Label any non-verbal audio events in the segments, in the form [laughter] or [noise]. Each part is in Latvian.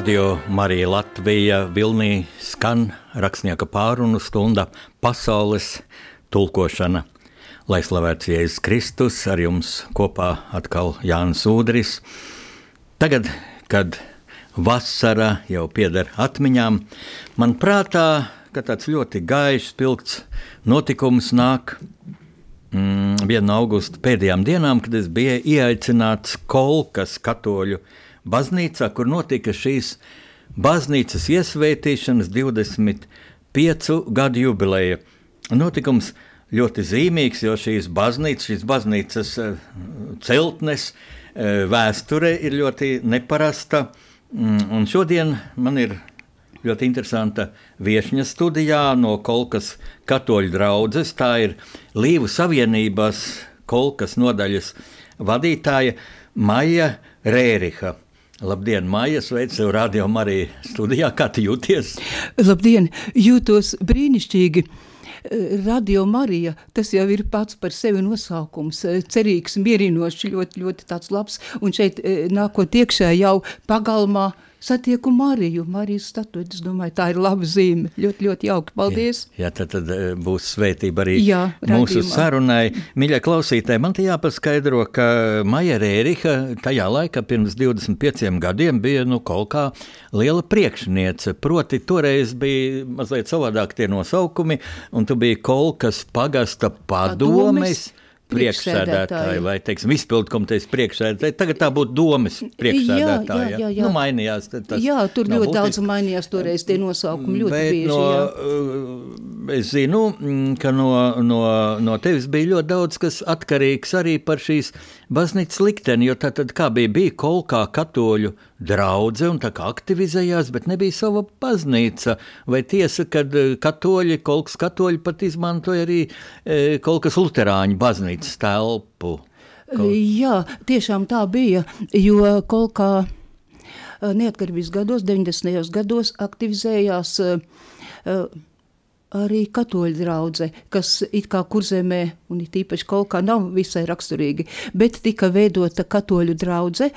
Radio Marija Latvija Vilnī skan rakstnieka pārunu stunda pasaules tulkošana. Lai slavēts Jēzus Kristus, ar jums kopā atkal Jānis Udris. Tagad, kad vasara jau pieder atmiņām, man prātā, ka tāds ļoti gaišs, spilgts notikums nāk mm, viena no augusta pēdējām dienām, kad es biju ieaicināts Kolkas katoļu baznīcā, kur notika šīs baznīcas iesvētīšanas 25 gadu jubileja. Notikums ļoti zīmīgs, jo šīs baznīcas, šīs baznīcas eh, celtnes eh, vēsture ir ļoti neparasta. Mm, un šodien man ir ļoti interesanta viesņa studijā no Kolkas katoļu draudzes. Tā ir Līvu Savienības Kolkas nodaļas vadītāja Maija Rēriha. Labdien, Maija, sveicu radio Mariju studijā. Kā tu jūties? Labdien, jūtos brīnišķīgi. Radio Marija, tas jau ir pats par sevi nosaukums. Cerīgs, mierinošs, ļoti, ļoti tāds labs. Un šeit eh, nākot iekšā jau pagalmā satieku Mariju, Marijas statuju. Es domāju, tā ir laba zīme. Ļoti, ļoti jauki. Paldies! Jā, jā tad, tad e, būs svētība arī jā, mūsu radījumā. sarunai. Mīļie klausītāji, man te jāpaskaidro, ka Maija Rēriha tajā laikā pirms 25 gadiem bija nu, kaut kā liela priekšniece. Proti, toreiz bija mazliet savādāk tie nosaukumi, un tu biji Kolkas pagasta padomes. padomes priekšsēdētāji vai, teiksim, izpildu komitejas priekšsēdētāji. Tagad tā būtu domas priekšsēdētāja. Jā, jā, jā. Nu, mainījās. Jā, tur ļoti būtis. daudz mainījās toreiz tie nosaukumi ļoti Bet bieži. No, jā. es zinu, mm, ka no, no, no tevis bija ļoti daudz, kas atkarīgs arī par šīs baznīcas likteni, jo tā tad kā bija, bija kolkā katoļu draudze un tā kā aktivizējās, bet nebija sava baznīca. Vai tiesa, ka eh, katoļi, kolkas katoļi pat izmantoja arī e, kolkas luterāņu baznīcas telpu? Kol... Jā, tiešām tā bija, jo kolkā eh, neatkarības gados, 90. gados aktivizējās uh, arī katoļu draudzē, kas it kā kurzemē, un it īpaši kaut kā nav visai raksturīgi, bet tika veidota katoļu draudzē,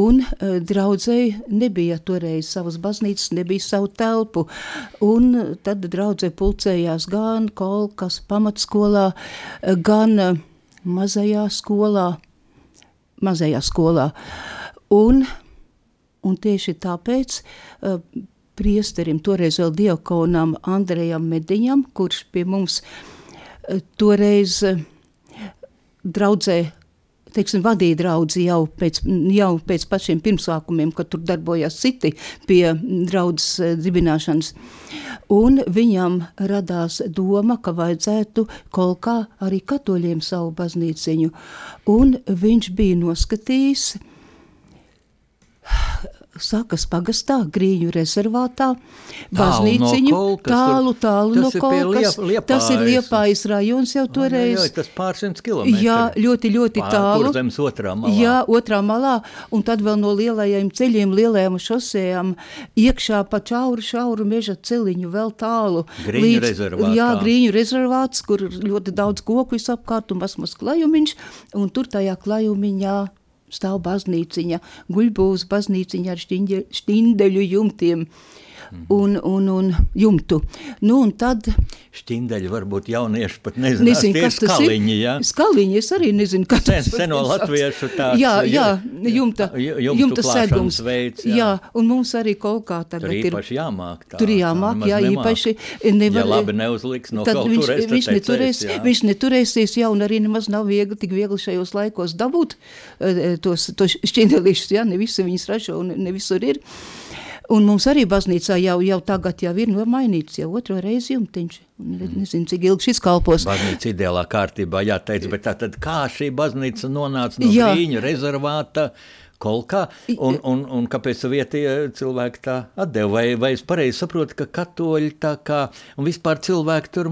un uh, draudzēji nebija toreiz savas baznīcas, nebija savu telpu, un tad draudzē pulcējās gan kolkas pamatskolā, gan uh, mazajā skolā, mazajā skolā, un, un tieši tāpēc uh, priesterim, toreiz vēl diakonam Andrejam Mediņam, kurš pie mums eh, toreiz eh, draudzē teiksim, vadīja draugu jau pēc, jau pēc pašiem pirmsākumiem, kad tur darbojās citi pie draudzes eh, dibināšanas. Un viņam radās doma, ka vajadzētu kaut kā arī katoļiem savu baznīciņu. Un viņš bija noskatījis Sakas pagastā, Grīņu rezervātā, baznīciņu, tālu, no tālu, tālu no kolkas. Liep, tas ir Liepājas rajons jau toreiz. Jā, tas pārsimts kilometri. Jā, ļoti, ļoti Pār, tālu. Zemes otrā malā. Jā, otrā malā, un tad vēl no lielajiem ceļiem, lielajām šosejām, iekšā pa čauru, šauru meža celiņu vēl tālu. Grīņu līdz, rezervātā. Jā, Grīņu rezervāts, kur ļoti daudz koku visapkārt un masmas klajumiņš, un tur tajā klajumiņā stāv baznīciņa, guļbūvas baznīciņa ar štindeļu jumtiem. Un, un, un jumtu. Nu, un tad Štindeļi varbūt jaunieši pat nezinu, nezinu kas tas skaliņi, ir. Ja? Skaliņi, es arī nezinu, kas tas ir. Seno latviešu tāds. Jā, jā, jumta, jumta, jumta segums. Veids, jā. jā, un mums arī kaut kā tagad tur ir. Tur jāmāk. Tā, tur jāmāk, jā, īpaši nevar. Ja labi neuzliks no kaut viņš, tur, viņš, neturēs, jā. viņš neturēsies, jā, un arī nemaz nav viegli, tik viegli šajos laikos dabūt uh, tos, tos šķindelīšus, jā, ne visi viņas ražo un ne visur ir. Un mums arī baznīcā jau, jau tagad jau ir nomainīts jau otro reizi jumtiņš. Nezinu, cik ilgi šis kalpos. Baznīca ideālā kārtībā jāteic, bet tā tad kā šī baznīca nonāca no Jā. Grīņu rezervāta kolkā, un, un, un kāpēc vietie cilvēki tā atdeva? Vai, vai es pareizi saprotu, ka katoļi tā kā, un vispār cilvēki tur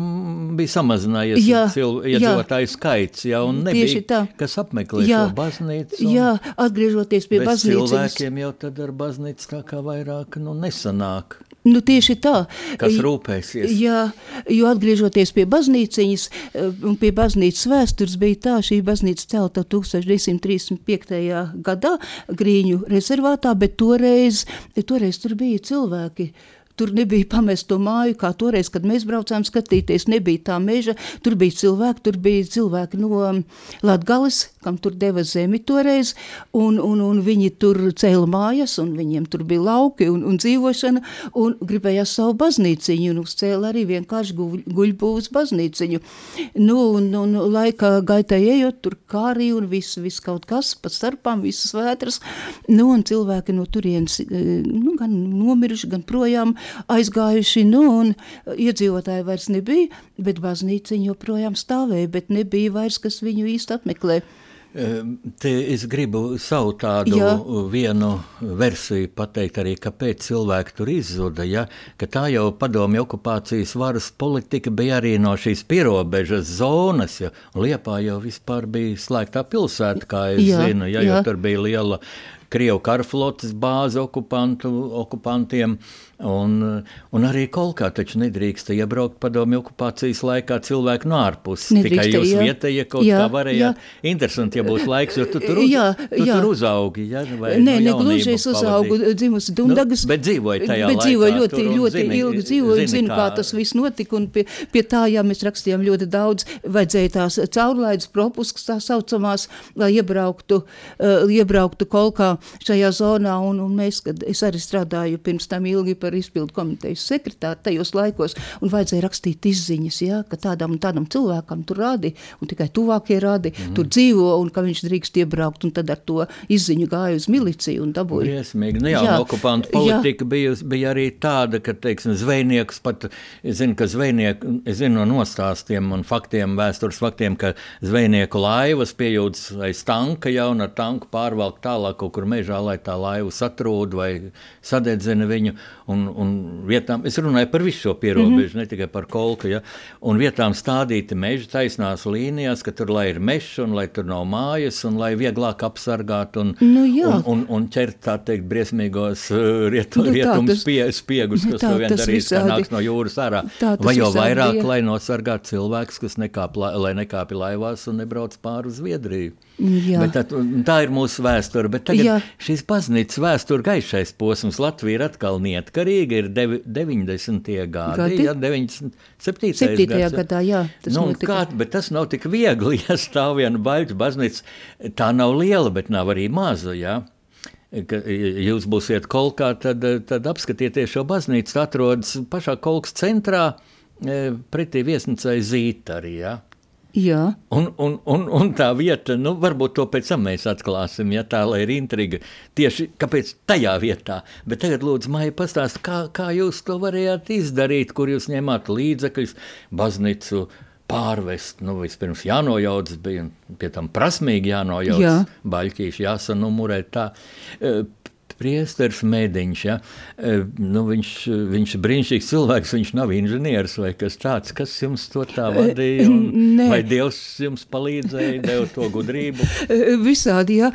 bija samazinājies jā, cil, iedzīvotāju jā. skaits, jā, un nebija, tā. kas apmeklē jā, šo baznīcu. Jā, atgriežoties pie baznīcas. cilvēkiem jau tad ar baznīcu tā kā vairāk, nu, nesanāk. Nu, tieši tā. Kas rūpēsies? Jā, jo atgriežoties pie baznīciņas eh, un pie baznīcas vēstures bija tā, šī baznīca celta 1235. gadā, Grīņu rezervātā, bet toreiz, toreiz tur bija cilvēki, Tur nebija pamesto māju, kā toreiz, kad mēs braucām skatīties, nebija tā meža. Tur bija cilvēki, tur bija cilvēki no Latgales, kam tur deva zemi toreiz, un, un, un viņi tur cēla mājas, un viņiem tur bija lauki un, un dzīvošana, un gribējās savu baznīciņu, un uzcēla arī vienkārši guļ, guļbūvas baznīciņu. Nu, un, un laika gaitā ejot, tur kā arī un viss, viss kaut kas, pa starpām, visas vētras, nu, un cilvēki no turienes, nu, gan nomiruši, gan projām aizgājuši, nu, un iedzīvotāji vairs nebija, bet baznīciņa joprojām stāvēja, bet nebija vairs, kas viņu īsti apmeklē. Te es gribu savu tādu Jā. vienu versiju pateikt arī, kāpēc cilvēki tur izzuda. Ja? Ka tā jau padomju okupācijas varas politika bija arī no šīs pierobežas zonas. Ja? Liepā jau vispār bija slēgtā pilsēta, kā es Jā. zinu, ja? jo Jā. tur bija liela Krievu karflotes bāze okupantu, okupantiem. Un, un arī kolkā taču nedrīkst iebraukt padomju okupācijas laikā cilvēku no ārpuses. Tikai jūs jā. vietējie kaut jā, kā varējāt. Jā. Interesanti, ja būs laiks, jo tu tur, uz, jā, tu jā. tur uzaugi. Ja? Vai Nē, no negluži es uzaugu dzimusi Dundagas. Nu, bet dzīvoju tajā bet laikā. Bet dzīvoju ļoti, ļoti zini, ilgi dzīvoju, zinu, kā, kā tas viss notika. Un pie, pie tā, jā, mēs rakstījām ļoti daudz, vajadzēja tās caurlaidas propuskas tā saucamās, lai iebrauktu, uh, iebrauktu kolkā šajā zonā. Un, un mēs, kad es arī strādāju pirms tam ilgi par par izpildu komitejas sekretāru tajos laikos, un vajadzēja rakstīt izziņas, ja, ka tādam un tādam cilvēkam tur rādi, un tikai tuvākie rādi, mm tur dzīvo, un ka viņš drīkst iebraukt, un tad ar to izziņu gāja uz miliciju un dabūja. Briesmīgi, nu jā, jā okupantu politika jā. bija, bija arī tāda, ka, teiksim, zvejnieks pat, es zinu, ka zvejnieku, es zinu no nostāstiem un faktiem, vēstures faktiem, ka zvejnieku laivas piejūtas aiz tanka jau un ar tanku pārvalk tālāk kaut kur mežā, lai tā laivu satrūd vai sadedzina viņu, un un, vietām, es runāju par visu šo pierobežu, mm -hmm. ne tikai par kolku, ja, un vietām stādīti meži taisnās līnijās, ka tur lai ir mežs un lai tur nav mājas un lai vieglāk apsargāt un, nu, jā. un, un, un ķert tā teikt briesmīgos uh, rietu, nu, rietumu spie, spiegus, kas tā, to vien darīs, ka nāks no jūras ārā. Vai jau vairāk, bija. lai nosargātu cilvēks, kas nekāp, lai nekāpi laivās un nebrauc pāri uz Zviedriju. Tā, tā ir mūsu vēsture. Bet tagad Jā. šīs baznīcas vēsture gaišais posms Latvija ir atkal neatkarīga. Ir devi, 90. gadi, gadi? Jā, 97. 7. gads, gadā. Jā, tas, nu, kā, bet tas nav tik viegli, [laughs] ja stāv viena baļķa baznīca. Tā nav liela, bet nav arī maza. Jā. Ka jūs būsiet kolkā, tad, tad apskatieties šo baznīcu. Tā atrodas pašā kolkas centrā, e, pretī viesnīcai Zīta arī. Ja? Jā. Un, un, un, un tā vieta, nu, varbūt to pēc tam mēs atklāsim, ja tā ir intriga. Tieši kāpēc tajā vietā. Bet tagad, lūdzu, Maija, pastāst, kā, kā jūs to varējāt izdarīt, kur jūs ņēmāt līdzekļus, baznīcu pārvest. Nu, vispirms jānojauc, bija pie tam prasmīgi jānojauc, Jā. baļķīši jāsanumurē tā. Priesteris Mēdiņš, ja? E, nu, viņš, viņš ir brīnišķīgs cilvēks, viņš nav inženieris vai kas tāds. Kas jums to tā e, vadīja? Un, vai Dievs jums palīdzēja, deva to gudrību? [laughs] E, visādi, jā.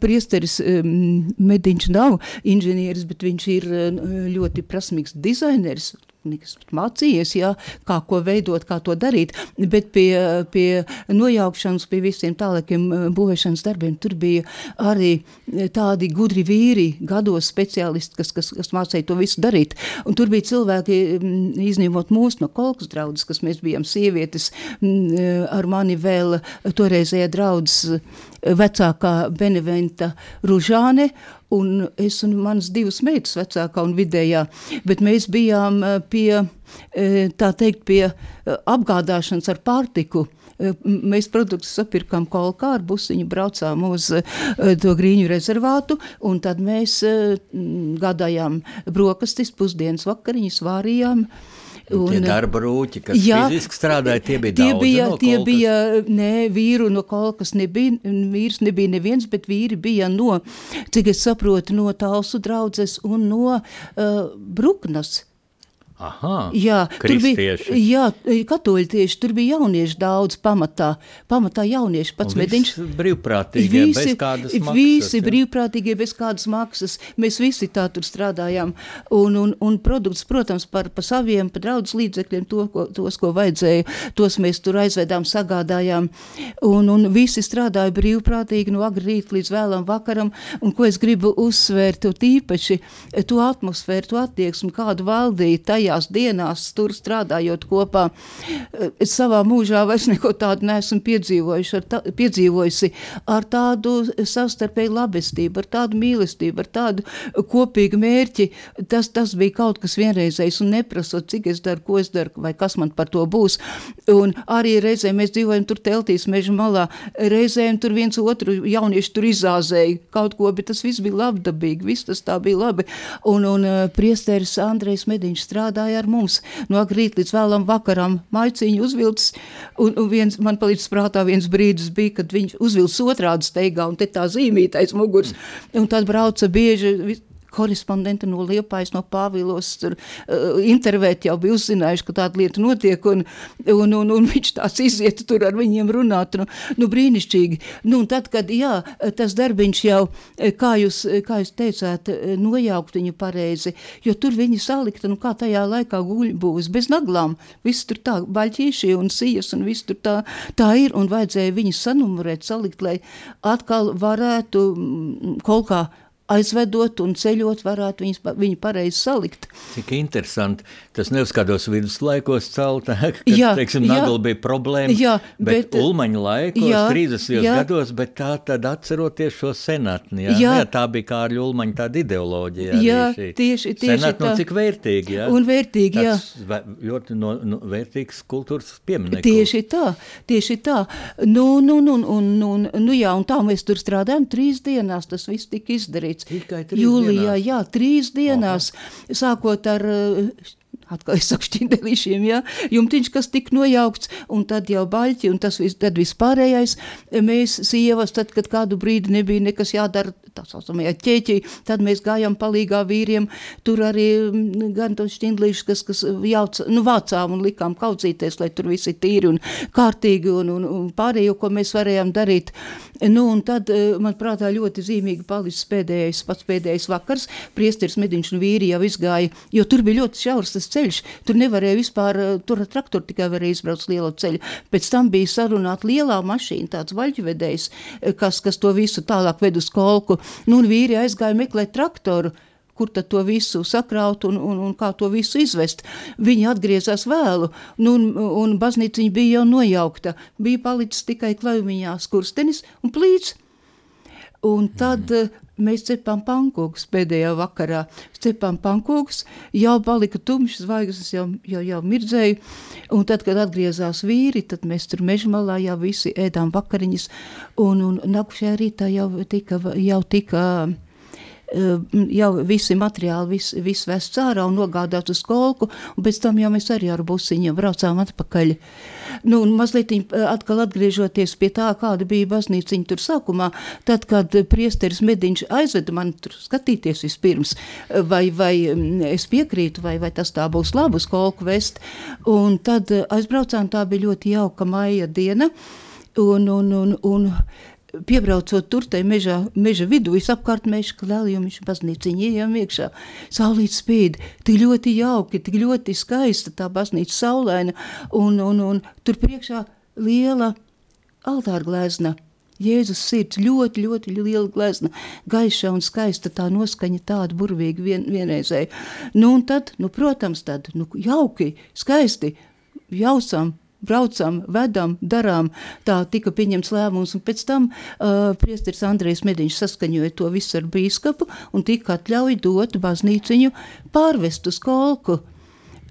Priesteris Mēdiņš nav inženieris, bet viņš ir ļoti prasmīgs dizaineris nekas mācījies, jā, kā ko veidot, kā to darīt, bet pie, pie nojaukšanas, pie visiem tālākiem eh, būvēšanas darbiem, tur bija arī tādi gudri vīri, gados speciālisti, kas, kas, kas mācīja to visu darīt. Un tur bija cilvēki, mm, izņemot mūs no kolkas draudzes, kas mēs bijām sievietes, mm, ar mani vēl toreizējā draudzes vecākā Beneventa Ružāne, un es un manas divas meitas, vecākā un vidējā, bet mēs bijām eh, pie, eh, tā teikt, pie eh, apgādāšanas ar pārtiku. Mēs produktus sapirkām kolkā ar busiņu, braucām uz to grīņu rezervātu, un tad mēs gādājām brokastis, pusdienas vakariņas, vārījām. Un, tie darba rūķi, kas jā, fiziski strādāja, tie bija tie daudz. Bija, no tie kolkas. bija, nē, vīru no kolkas nebija, vīrs nebija neviens, bet vīri bija no, cik es saprotu, no Talsu draudzes un no uh, Bruknas. Aha, Jā, tur bija kristieši. jā, katoļi tieši tur bija jaunieši daudz pamatā. Pamatā jaunieši pats mediņš. brīvprātīgie, bez kādas maksas, visi ja? brīvprātīgie bez kādas maksas. Mēs visi tā tur strādājām. Un, un, un produkts, protams, par, par saviem, par draudzes līdzekļiem, to, ko, tos, ko vajadzēja, tos mēs tur aizvedām, sagādājām. Un, un visi strādāja brīvprātīgi no agrīt rīt līdz vēlam vakaram. Un ko es gribu uzsvērt, to tīpaši to atmosfēru, to attieksmi, kādu valdīja tajās dienās, tur strādājot kopā. Es savā mūžā vairs neko tādu neesmu piedzīvojuši, ar tā, piedzīvojusi ar tādu savstarpēju labestību, ar tādu mīlestību, ar tādu kopīgu mērķi. Tas, tas bija kaut kas vienreizējs un neprasot, cik es daru, ko es daru, vai kas man par to būs. Un arī reizēm mēs dzīvojam tur teltīs meža malā, reizēm tur viens otru jaunieši tur izāzēja kaut ko, bet tas viss bija labdabīgi, viss tas tā bija labi. Un, un uh, priesteris Andrejs Mediņš strādāja ar mums. No agrīt līdz vēlam vakaram, maiciņu uzvilcis, un, un viens, man palīdz prātā viens brīdis bija, kad viņš uzvilcis otrādi steigā, un te tā zīmītais muguras, un tad brauca bieži, korespondenti no Liepājas, no Pāvilos, tur uh, intervēt jau bija uzzinājuši, ka tāda lieta notiek, un, un, un, un viņš tās iziet tur ar viņiem runāt, nu, nu brīnišķīgi. Nu, un tad, kad, jā, tas darbiņš jau, eh, kā jūs, kā jūs teicāt, eh, nojaukt viņu pareizi, jo tur viņi salikta, nu kā tajā laikā guļbūs, bez naglām, viss tur tā, baļķīšie un sijas, un viss tur tā, tā ir, un vajadzēja viņus sanumurēt, salikt, lai atkal varētu mm, kaut kā aizvedot un ceļot, varētu viņus, viņu pareizi salikt. Cik interesanti. Tas neuzskatos viduslaikos celta, [laughs] kad, Jā, teiksim, jā. nagla bija problēma, Jā, bet, bet, bet ulmaņa laikos, jā, 30. jā. gados, bet tā tad atceroties šo senatni, jā, Jā. jā. tā bija Kārļa ulmaņa tāda ideoloģija. Jā, šī tieši- tieši senatne, tā. Un cik vērtīgi, jā. Un vērtīgi, jā. Tāds ve- Ļoti no, no, vērtīgs kultūras piemineklis. Tieši tā, tieši tā. Nu, nu, nu, un, un, nu, jā, un tā mēs tur strādājam trīs dienās, tas viss tika izdarīts. Trīs Jūlijā, dienās? jā, trīs dienās, sākot ar uh, atkal es saku šķindelīšiem, jā, jumtiņš, kas tika nojaukts, un tad jau baļķi, un tas vis, tad vispārējais, mēs sievas, tad, kad kādu brīdi nebija nekas jādara, tā saucamajā ķēķī, tad mēs gājām palīgā vīriem, tur arī mm, gan tos šķindlīšus, kas, kas jauc, nu, vācām un likām kaudzīties, lai tur visi tīri un kārtīgi un, un, un pārējo, ko mēs varējām darīt. Nu, un tad, eh, man prātā, ļoti zīmīgi palicis pēdējais, pats pēdējais vakars, priesteris Mediņš un vīri jau izgāja, jo tur bija ļoti šaurs tas ceļš, tur nevarēja vispār, eh, tur ar traktoru tikai varēja izbraukt lielo ceļu. Pēc tam bija sarunāta lielā mašīna, tāds vaļķvedējs, eh, kas, kas to visu tālāk ved uz kolku. Nu, un vīri aizgāja meklēt traktoru, kur tad to visu sakraut un, un, un kā to visu izvest. Viņi atgriezās vēlu, nu, un, un baznīca bija jau nojaukta. Bija palicis tikai klaumiņā skurstenis un plīts. Un tad mm. Mēs cepām pankūkus pēdējā vakarā. Cepām pankūkus, jau palika tumšs, zvaigznes jau, jau, jau mirdzēja. Un tad, kad atgriezās vīri, tad mēs tur meža malā jau visi ēdām vakariņas. Un, un nākušajā rītā jau tika, jau tika jau visi materiāli, viss vis vests ārā un nogādāts uz kolku, un pēc tam jau mēs arī ar busiņu braucām atpakaļ. Nu, un mazliet eh, atkal atgriežoties pie tā, kāda bija baznīciņa tur sākumā, tad, kad priesteris Mediņš aizveda man tur skatīties vispirms, eh, vai, vai mm, es piekrītu, vai, vai tas tā būs labi uz kolku vest, un tad eh, aizbraucām, tā bija ļoti jauka maija diena, un, un, un, un Piebraucot tur, tai mežā, meža vidū, visapkārt meža klēlījums, baznīciņa ejam iekšā. Saulīt spīd, tik ļoti jauki, tik ļoti skaista tā baznīca saulaina, un, un, un tur priekšā liela altāra glezna. Jēzus sirds ļoti, ļoti liela glezna, gaiša un skaista tā noskaņa, tāda burvīga vien, vienreizēja. Nu, un tad, nu, protams, tad, nu, jauki, skaisti, jausam, braucam, vedam, darām. Tā tika pieņemts lēmums, un pēc tam uh, priesteris Andrejs Mediņš saskaņoja to visu ar bīskapu un tika atļauj dot baznīciņu pārvest uz kolku.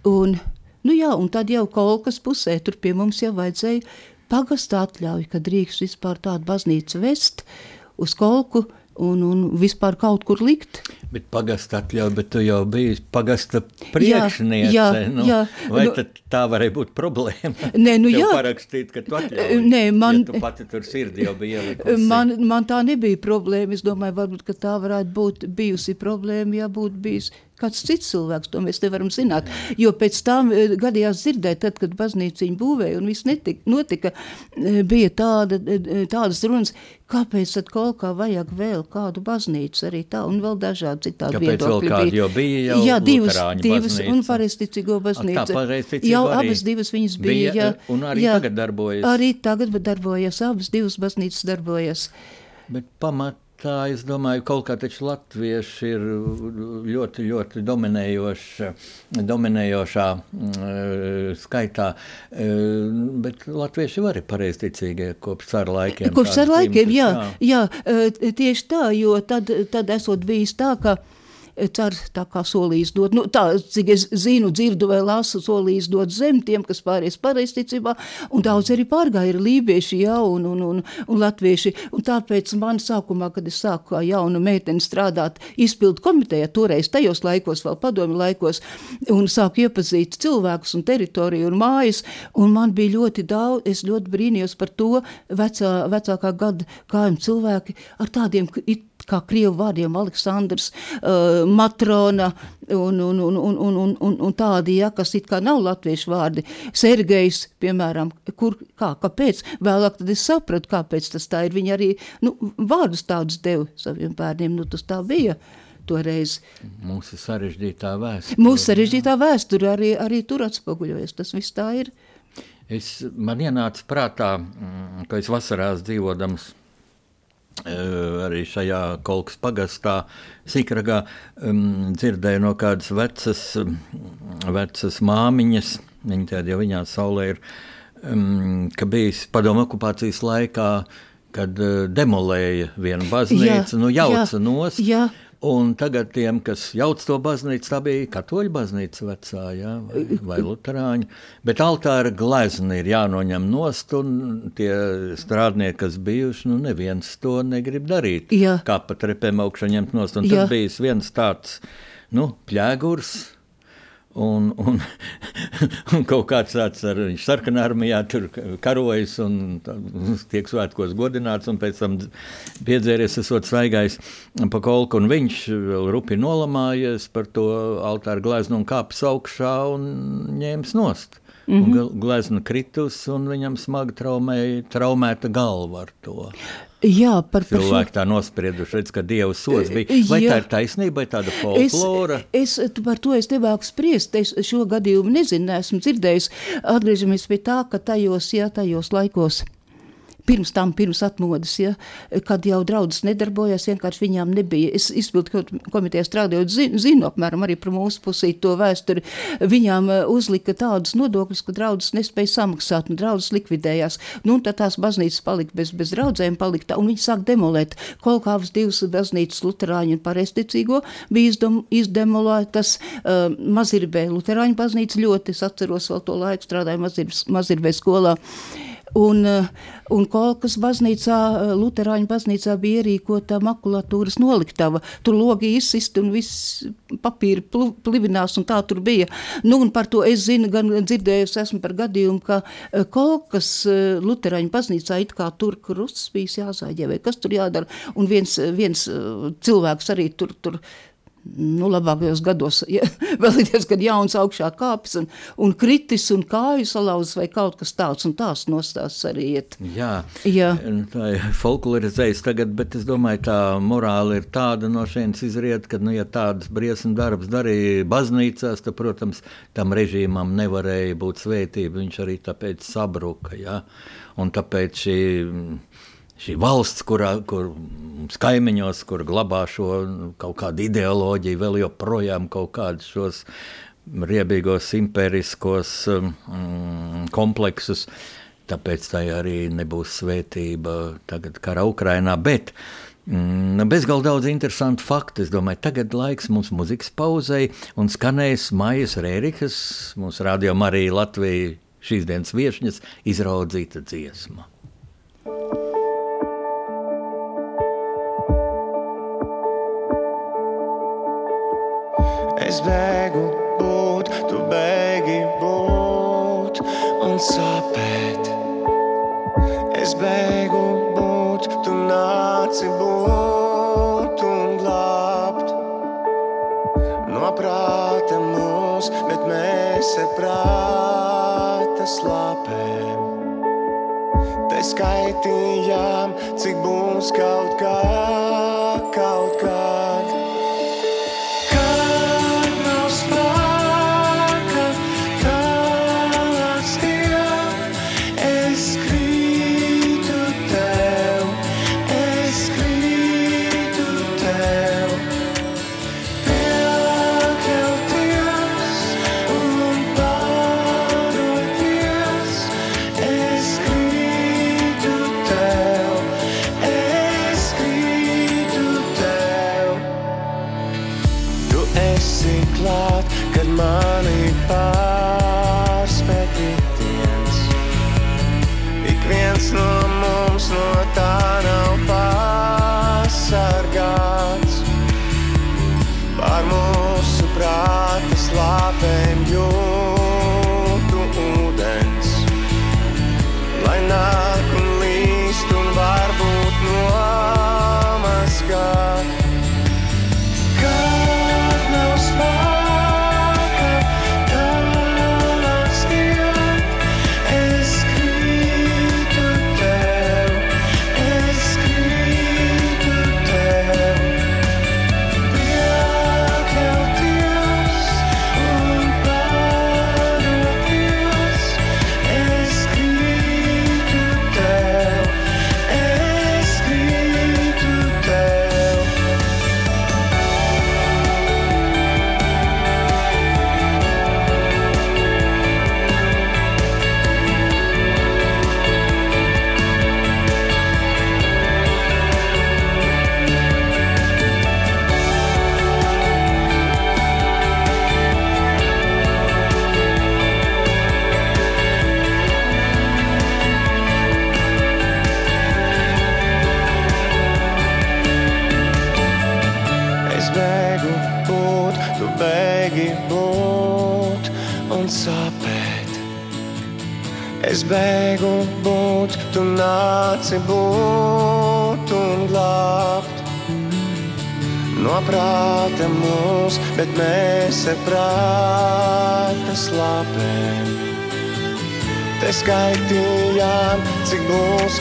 Un, nu jā, un tad jau kolkas pusē tur pie mums jau vajadzēja pagasta atļauj, ka drīkst vispār tādu baznīcu vest uz kolku un, un vispār kaut kur likt. Bet pagasta atļauj, bet tu jau biji pagasta priekšniece. jā, nu, jā. vai Nu- tā varēja būt problēma? Nē, nu jā. parakstīt, ka tu atļauj. Nē, man- Ja tu pati tur sirdi jau bija ielikusi. Man, man tā nebija problēma. Es domāju, varbūt ka tā varētu būt bijusi problēma, ja būtu bijis kāds cits cilvēks, to mēs nevaram zināt. Jo pēc tam eh, gadījās dzirdēt, tad, kad baznīca viņu būvēja un viss netika, notika, eh, bija tāda, eh, tādas runas, kāpēc tad kaut kā vajag vēl kādu baznīcu arī tā, un vēl dažādi citādi Kāpēc vēl viedokļi kādu, bija. jo bija jau Jā, divas, divas baznīca. un pareizticīgo baznīca. tā, pareizticīgo Jau arī abas divas viņas bija, bija, un arī jā, tagad darbojas. Arī tagad darbojas, abas divas baznīcas darbojas. Bet pamatā, es domāju, kaut kā taču latvieši ir ļoti, ļoti dominējoša, dominējošā mm, skaitā. eh, Bet latvieši var ir pareizticīgie kopš cara laikiem. Kopš ar laikiem, cimdi, jā, jā, eh, tieši tā, jo tad, tad esot bijis tā, ka cer tā kā solījis dot, nu, tā, cik es zinu, dzirdu vai lasu, solījis dot zem tiem, kas pāries pareizticībā, un daudz arī pārgāja ir lībieši, jā, un, un, un, un latvieši, un tāpēc man sākumā, kad es sāku kā jauna meitene strādāt izpildu komitejā, toreiz tajos laikos, vēl padomi laikos, un sāku iepazīt cilvēkus un teritoriju un mājas, un man bija ļoti daudz, es ļoti brīnījos par to vecā, vecākā gada kājuma cilvēki ar tādiem it kā krievu vārdiem, Aleksandrs, uh, Matrona un, un, un, un, un, un, un, un tādi, ja, kas it kā nav latviešu vārdi. Sergejs, piemēram, kur, kā, kāpēc? Vēlāk tad es sapratu, kāpēc tas tā ir. Viņi arī nu, vārdus tādus deva saviem bērniem, nu tas tā bija. Toreiz. Mūsu sarežģītā vēsture. Mūsu sarežģītā vēsture arī, arī tur atspoguļojas. Tas viss tā ir. Es, man ienāca prātā, mm, ka es vasarās dzīvodams arī šajā kolekcijas pagastā, Sikragā, um, dzirdēju no kādas vecas, vecas māmiņas, viņa tāda jau viņā saulē ir, um, ka bijis padomu okupācijas laikā, kad uh, demolēja vienu baznīcu, Jā, nu jauca jā, nost. jā. Un tagad tiem, kas jauc to baznīcu, tā bija katoļu baznīca vecā, ja, vai, vai luterāņa. Bet altāra glezni ir jānoņem nost, un tie strādnieki, kas bijuši, nu neviens to negrib darīt. Jā. Kā pat repēm augšā ņemt nost. Un Jā. tad bija viens tāds, nu, pļēgurs. Un, un, [laughs] un kaut kāds tāds ar viņš sarkanā armijā tur karojas un tā, tiek svētkos godināts, un pēc tam piedzēries, esot svaigājis pa kolku, un viņš vēl rupi nolamājies par to altāru gleznu un kāpis augšā un ņēmis nost. Mm -hmm. Glezna kritus, un viņam smagi traumēja, traumēta galva ar to. Jā, par, Cilvēki tā nosprieduši, redz, ka Dieva sots bija. Vai Jā. tā ir taisnība, vai tāda Es, folklora? es tu par to es nemāku spriest. Es šo gadījumu nezinu, neesmu dzirdējis. Atgriežamies pie tā, ka tajos, jā, tajos laikos. Pirms tam, pirms atmodas, ja, kad jau draudzes nedarbojās, vienkārši viņām nebija. Es izpildu komitejā strādājot, zinu, zinu apmēram arī par mūsu pusī to vēsturi. Viņām eh, uzlika tādus nodokļus, ka draudzes nespēja samaksāt, un draudzes likvidējās. Nu, tad tās baznīcas palika bez, bez draudzēm, palika un viņi sāk demolēt. Kolkāvas divas baznīcas, luterāņu un pareisticīgo, bija izdom, izdemolētas uh, Mazirbē. Luterāņu baznīca ļoti, es atceros vēl to laiku, strādāju Mazirbē, skolā. Un, eh, un Kolkas baznīcā, eh, Lutāņu baznīcā bija ierīkota makulatūras noliktava. Tur logi izsist un viss papīri plivinās, un tā tur bija. Nu, un par to es zinu, gan dzirdējusi esmu par gadījumu, ka eh, Kolkas Lutāņu baznīcā it kā tur krusts bijis jāzāģē, vai kas tur jādara. Un viens, viens cilvēks arī tur, tur nu, labākajos gados, ja, [laughs] vēl ir diezgan jauns augšā kāpis un, un kritis un kāju salauzis vai kaut kas tāds, un tās nostās arī iet. Jā, Jā. Nu, tā ir folklorizējas tagad, bet es domāju, tā morāla ir tāda no šejienes izriet, ka, nu, ja tādas briesmu darbs darīja baznīcās, tad, protams, tam režīmam nevarēja būt svētība, viņš arī tāpēc sabruka, jā, un tāpēc šī, šī valsts, kurā, kur mums kaimiņos, kur glabā šo nu, kaut kādu ideoloģiju, vēl joprojām kaut kādus šos riebīgos impēriskos um, kompleksus, tāpēc tai arī nebūs svētība tagad kara Ukrainā, bet mm, bezgalīgi daudz interesantu faktu. Es domāju, tagad laiks mums muzikas pauzei un skanēs Maijas Rērikas, mūsu radio Marija Latvija šīs dienas viešņas izraudzīta dziesma. Es bēgu būt, tu bēgi būt un sāpēt. Es bēgu būt, tu nāci būt un glābt. No prāta mūs, bet mēs ar prāta slāpēm. Te skaitījām, cik būs kaut kā,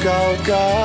būs kaut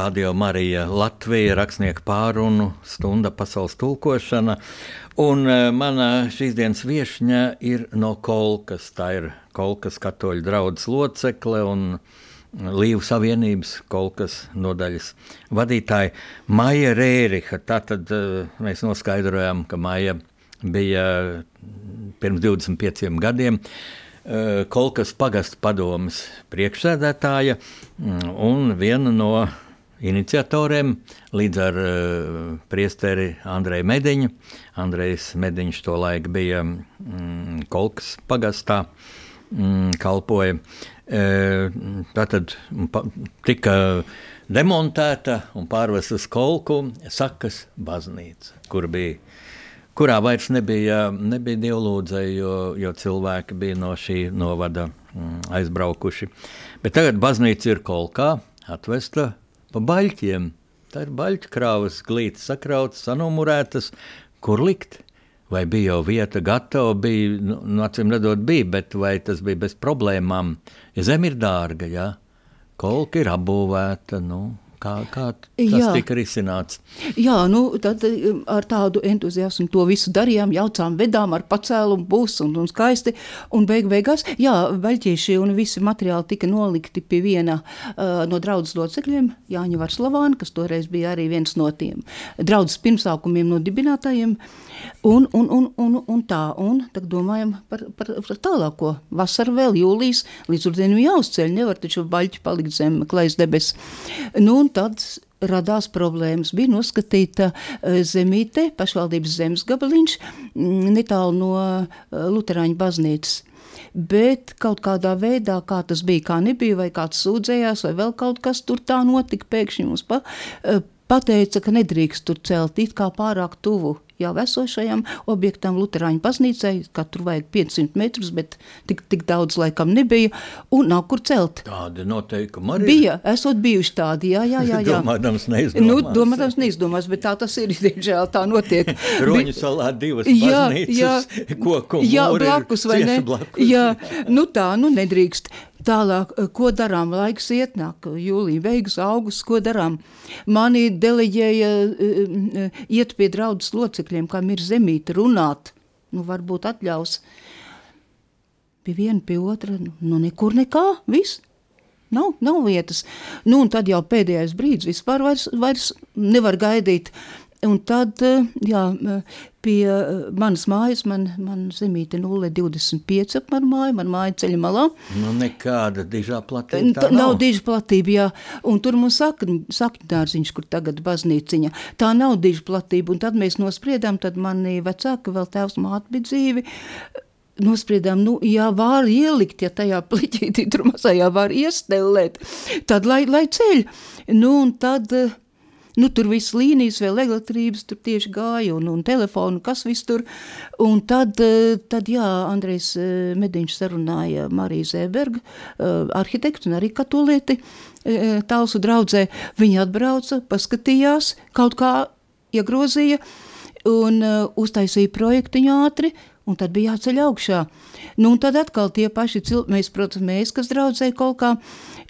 Radio Marija Latvija, rakstnieka pārunu, stunda pasaules tulkošana. Un e, mana šīs dienas viesņa ir no Kolkas. Tā ir Kolkas katoļu draugs locekle un Līvu Savienības Kolkas nodaļas vadītāja Maija Rēriha. Tātad e, mēs noskaidrojām, ka Maija bija pirms 25 gadiem. E, Kolkas pagastu padomas priekšsēdētāja un viena no iniciatoriem, līdz ar uh, priesteri Andreju Mediņu. Andrejs Mediņš to laiku bija mm, Kolkas pagastā, mm, kalpoja. E, tā tad pa, tika demontēta un pārvesta uz Kolku Sakas baznīca, kur bija kurā vairs nebija, nebija dievlūdzēji, jo, jo cilvēki bija no šī novada mm, aizbraukuši. Bet tagad baznīca ir kolkā, atvesta pa baļķiem. Tā ir baļķu krāvas glītas, sakrautas, sanumurētas, kur likt. Vai bija jau vieta gatava, bija, nu, nu acīm redzot, bija, bet vai tas bija bez problēmām? Ja zeme ir dārga, jā, kolka ir apbūvēta, nu, Kā, kā tas Jā. tika risināts? Jā, nu, tad um, ar tādu entuziasmu to visu darījām, jaucām, vedām ar pacēlumu, būs un, un skaisti. Un beig beigās, jā, veļķieši un visi materiāli tika nolikti pie viena uh, no draudzes locekļiem, Jāņa Varslavāna, kas toreiz bija arī viens no tiem draudzes pirmsākumiem no dibinātājiem. Un, un, un, un, un tā, un tad domājam par, par, par tālāko. Vasara vēl jūlijas, līdz rudenim jāuzceļ, nevar taču baļķi palikt zem klais debes. Nu, un tad radās problēmas. Bija noskatīta eh, zemīte, pašvaldības zemes gabaliņš, mm, netālu no eh, Lutāņu baznīcas. Bet kaut kādā veidā, kā tas bija, kā nebija, vai kāds sūdzējās, vai vēl kaut kas tur tā notika, pēkšņi mums pa, eh, pateica, ka nedrīkst tur celt it kā pārāk tuvu jau esošajam objektam, Lutāņu baznīcai, ka tur vajag 500 metrus, bet tik, tik daudz laikam nebija, un nav kur celt. Tāda noteikuma arī bija. Esot bijuši tādi, jā, jā, jā. jā. domādams neizdomās. Nu, domādams neizdomās, bet tā tas ir, [laughs] diemžēl tā notiek. [laughs] Roņu salā divas jā, baznīcas, [laughs] jā, koku jā, blakus, vai ne? Blakus. Jā, nu tā, nu nedrīkst. Tālāk, ko darām? Laiks iet, nāk jūlija beigas, augusts, ko darām? Mani deleģēja iet pie draudzes locekļiem, kam ir zemīte, runāt. Nu, varbūt atļaus. Pie viena, pie otra, nu, nekur nekā, viss. Nav, nav vietas. Nu, tad jau pēdējais brīdis vispār vairs, vairs nevar gaidīt. Un tad, jā, pie eh, manas mājas, man, man zemīte 0,25 apmēram māja, man māja ceļa malā. Nu, nekāda dižā platība tā nav. Nav diža platība, jā, un tur mums sakni, sakņdārziņš, kur tagad baznīciņa, tā nav diža platība, un tad mēs nospriedām, tad mani vecāki, vēl tēvs māte bija dzīvi, nospriedām, nu, ja var ielikt, ja tajā pliķītī tur mazajā var iestelēt, tad lai, lai ceļ. Nu, un tad Nu, tur viss līnijas, vēl elektrības tur tieši gāja un, un telefonu, kas viss tur. Un tad, eh, tad jā, Andrejs eh, Mediņš sarunāja Mariju Zēbergu, eh, arhitektu un arī katolieti tālsu draudzē. Viņa atbrauca, paskatījās, kaut kā iegrozīja un uztaisīja projektu ātri, un tad bija jāceļ augšā. Nu, un tad atkal tie paši cilvēki, mēs, protams, mēs, kas draudzē kaut kā,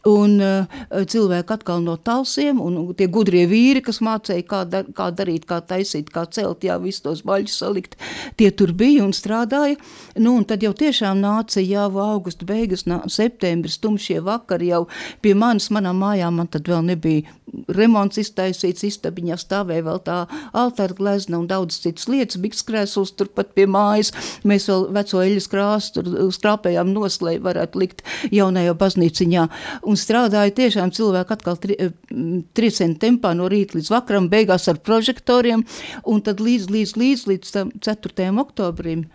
Un uh, cilvēki atkal no talsiem, un, tie gudrie vīri, kas mācīja, kā, dar, kā darīt, kā taisīt, kā celt, jā, visus tos baļus salikt, tie tur bija un strādāja. Nu, un tad jau tiešām nāca jau augusta beigas, nā, septembris, tumšie vakari jau pie manis, manām mājām, man tad vēl nebija remonts iztaisīts, istabiņā stāvēja vēl tā altāra glezna un daudz citas lietas, biks krēsls turpat pie mājas. Mēs vēl veco eļas krāsu tur skrāpējām nos, lai varētu likt jaunajā baznīciņā. Un strādāja tiešām cilvēki atkal tri, triecienu tempā no rīta līdz vakaram, beigās ar prožektoriem, un tad līdz, līdz, līdz, līdz 4. oktobrim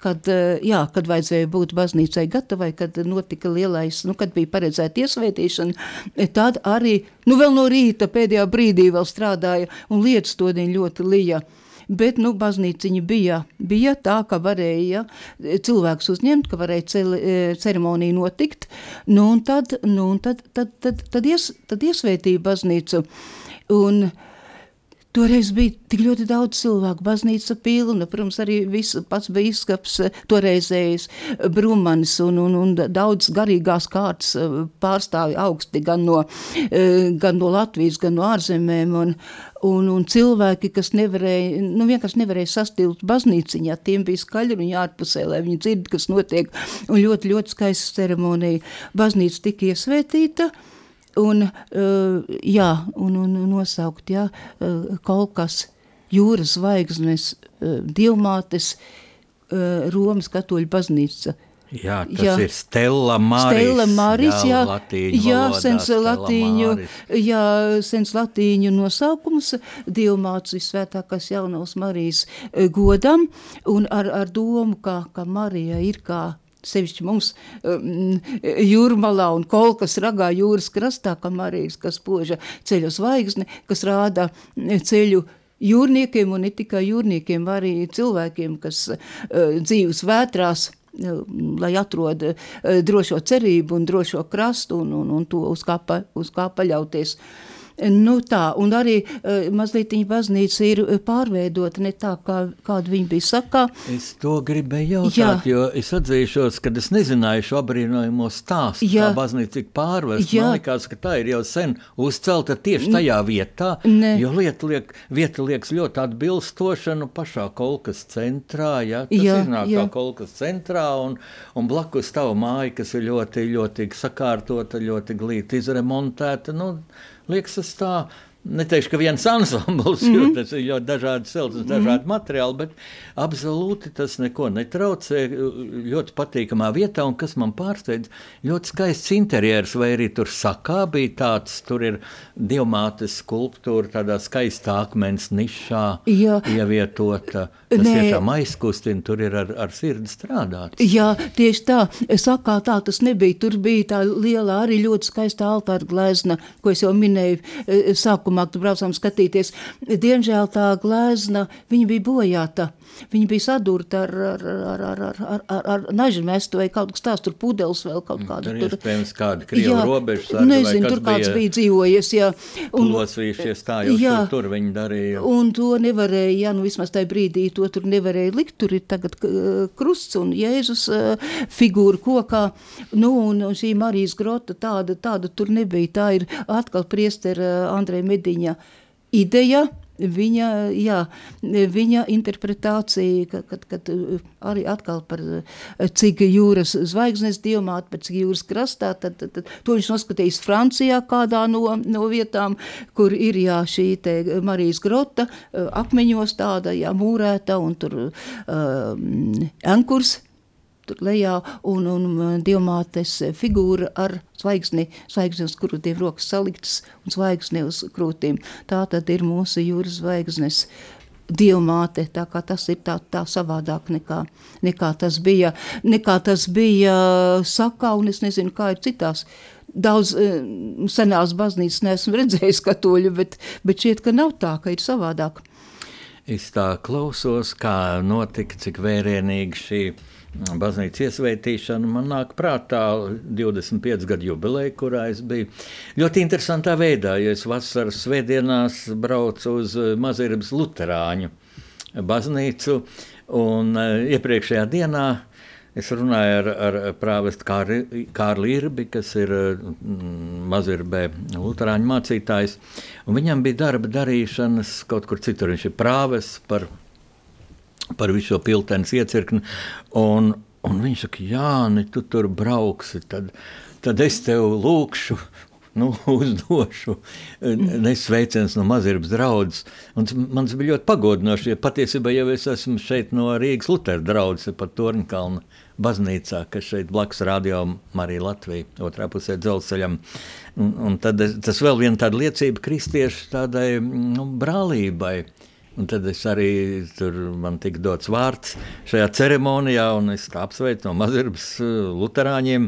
kad, eh, jā, kad vajadzēja būt baznīcai gatavai, kad notika lielais, nu, kad bija paredzēta iesvētīšana, tad arī, nu, vēl no rīta pēdējā brīdī vēl strādāja, un lietas todiņ ļoti lija. Bet, nu, baznīciņa bija, bija tā, ka varēja cilvēks uzņemt, ka varēja celi, eh, ceremonija notikt, nu, un tad, nu, un tad, tad, tad, tad, ies, tad iesvētīja baznīcu. Un, uh, Toreiz bija tik ļoti daudz cilvēku, baznīca pilna, protams, arī viss pats bīskaps, toreizējais Brumanis un, un, un daudz garīgās kārtas eh, pārstāvi augsti gan no, eh, gan no Latvijas, gan no ārzemēm. Un, un, un cilvēki, kas nevarēja, nu vienkārši nevarēja sastilt baznīciņā, tiem bija skaļi un ārpusē, lai viņi dzird, kas notiek. Un ļoti, ļoti skaista ceremonija. Baznīca tika iesvētīta. Un, uh, jā, un, un nosaukt jā, uh, kaut kas jūras zvaigznes, uh, divmātes, Romas katoļu baznīca. Jā, tas jā. ir Stela Maris. Stela Maris, jā, jā, jā sens latīņu, jā, sens latīņu nosaukums, divmāts visvētākās jaunās Marijas godam, un ar, ar domu, ka, ka Marija ir kā sevišķi mums um, jūrmalā un kolkas ragā jūras krastā, kam arī ir, kas poža ceļu zvaigzni, kas rāda ceļu jūrniekiem un ne tikai jūrniekiem, arī cilvēkiem, kas uh, dzīves vētrās, uh, lai atrod uh, drošo cerību un drošo krastu un, un, un to uz kā, pa, uz kā paļauties. Nu tā, un arī uh, mazliet viņa baznīca ir pārveidota ne tā, kā, kāda viņa bija sakā. Es to gribēju jautāt, Jā. jo es atzīšos, ka es nezināju šo abrīnojamo stāstu, Jā. kā baznīca tika pārvesta. Man liekas, ka tā ir jau sen uzcelta tieši tajā vietā, ne. jo lieta, liek, vieta liekas ļoti atbilstoša nu, pašā kolkas centrā. Ja? Tas jā, iznāk jā. kā kolkas centrā un, un blakus tavu māju, kas ir ļoti, ļoti sakārtota, ļoti glīti izremontēta. Nu, liekas, tas tā. Neteikšu, ka viens ansambls, mm -hmm. jo mhm. tas ir ļoti dažādi silts, dažādi mm -hmm. materiāli, bet absolūti tas neko netraucē. Ļoti patīkamā vietā, un kas man pārsteidz, ļoti skaists interjers, vai arī tur sakā bija tāds, tur ir diamātes skulptūra, tādā skaistā akmens nišā Jā. ievietota. Tas Nē. tiešām aizkustina, tur ir ar, ar sirdi strādāts. Jā, tieši tā, sakā tā tas nebija. Tur bija tā liela arī ļoti skaista altāra glezna, ko es jau minēju e, sākumā sākumā, kad braucām skatīties, diemžēl tā glezna, bija bojāta. Viņa bija sadūrta ar, ar, ar, ar, ar, ar, ar, ar nažu mestu vai kaut kas tāds, tur pudeles vēl kaut kāda. Tur iespējams kāda Krievu robeža. Nezinu, tur kāds bija, dzīvojies, jā. Un, plosvīšies tā, jau jā, tur, tur viņi darīja. Un to nevarēja, jā, nu vismaz tajā brīdī to tur nevarēja likt, tur ir tagad krusts un Jēzus figūra kokā. Nu, un, un šī Marijas grota tāda, tāda tur nebija. Tā ir atkal priestera Andrei Mediņa ideja viņa, jā, viņa interpretācija, kad, kad, kad arī atkal par cik jūras zvaigznes diamāti, par cik jūras krastā, tad, tad, tad to viņš noskatījis Francijā kādā no, no vietām, kur ir jā, šī te Marijas grota, akmeņos tāda, jā, mūrēta un tur um, ankurs tur lejā, un, un diamātes figūra ar zvaigzni, zvaigzni uz krūtīm, rokas saliktas un zvaigzni uz krūtīm. Tā tad ir mūsu jūras zvaigznes diamāte, tas ir tā, tā savādāk nekā, nekā, tas bija, nekā tas bija sakā, un es nezinu, kā ir citās. Daudz senās baznīcas neesmu [laughs] redzējis katoļu, bet, bet šķiet, ka nav tā, ka ir savādāk. Es tā klausos, kā notika, cik vērienīgi šī ir baznīcas iesvētīšanu, man nāk prātā 25 gadu jubileja, kurā es biju. Ļoti interesantā veidā, jo es vasaras svētdienās braucu uz Mazirbas Luterāņu baznīcu, un eh, iepriekšējā dienā Es runāju ar, ar prāvestu Kārli Irbi, kas ir mm, Mazirbē Lutāņu mācītājs. Viņam bija darba darīšanas kaut kur citur. Viņš ir prāvests par par visu šo piltēnas iecirkni. Un, un viņš saka, Jāni, tu tur brauksi, tad, tad es tev lūkšu. Nu, uzdošu nesveicienus no mazības draudzes. Man tas bija ļoti pagodinoši. Ja patiesībā jau es esmu šeit no Rīgas Lutera draudzes, pat Torņkalna baznīcā, kas šeit blakus radio Marija Latvija, otrā pusē dzelzceļam. Un, un tad tas vēl viena tāda liecība kristiešu tādai nu, brālībai. Un tad es arī tur man tika dots vārds šajā ceremonijā, un es apsveicu no Mazirbas eh, Lutāņiem.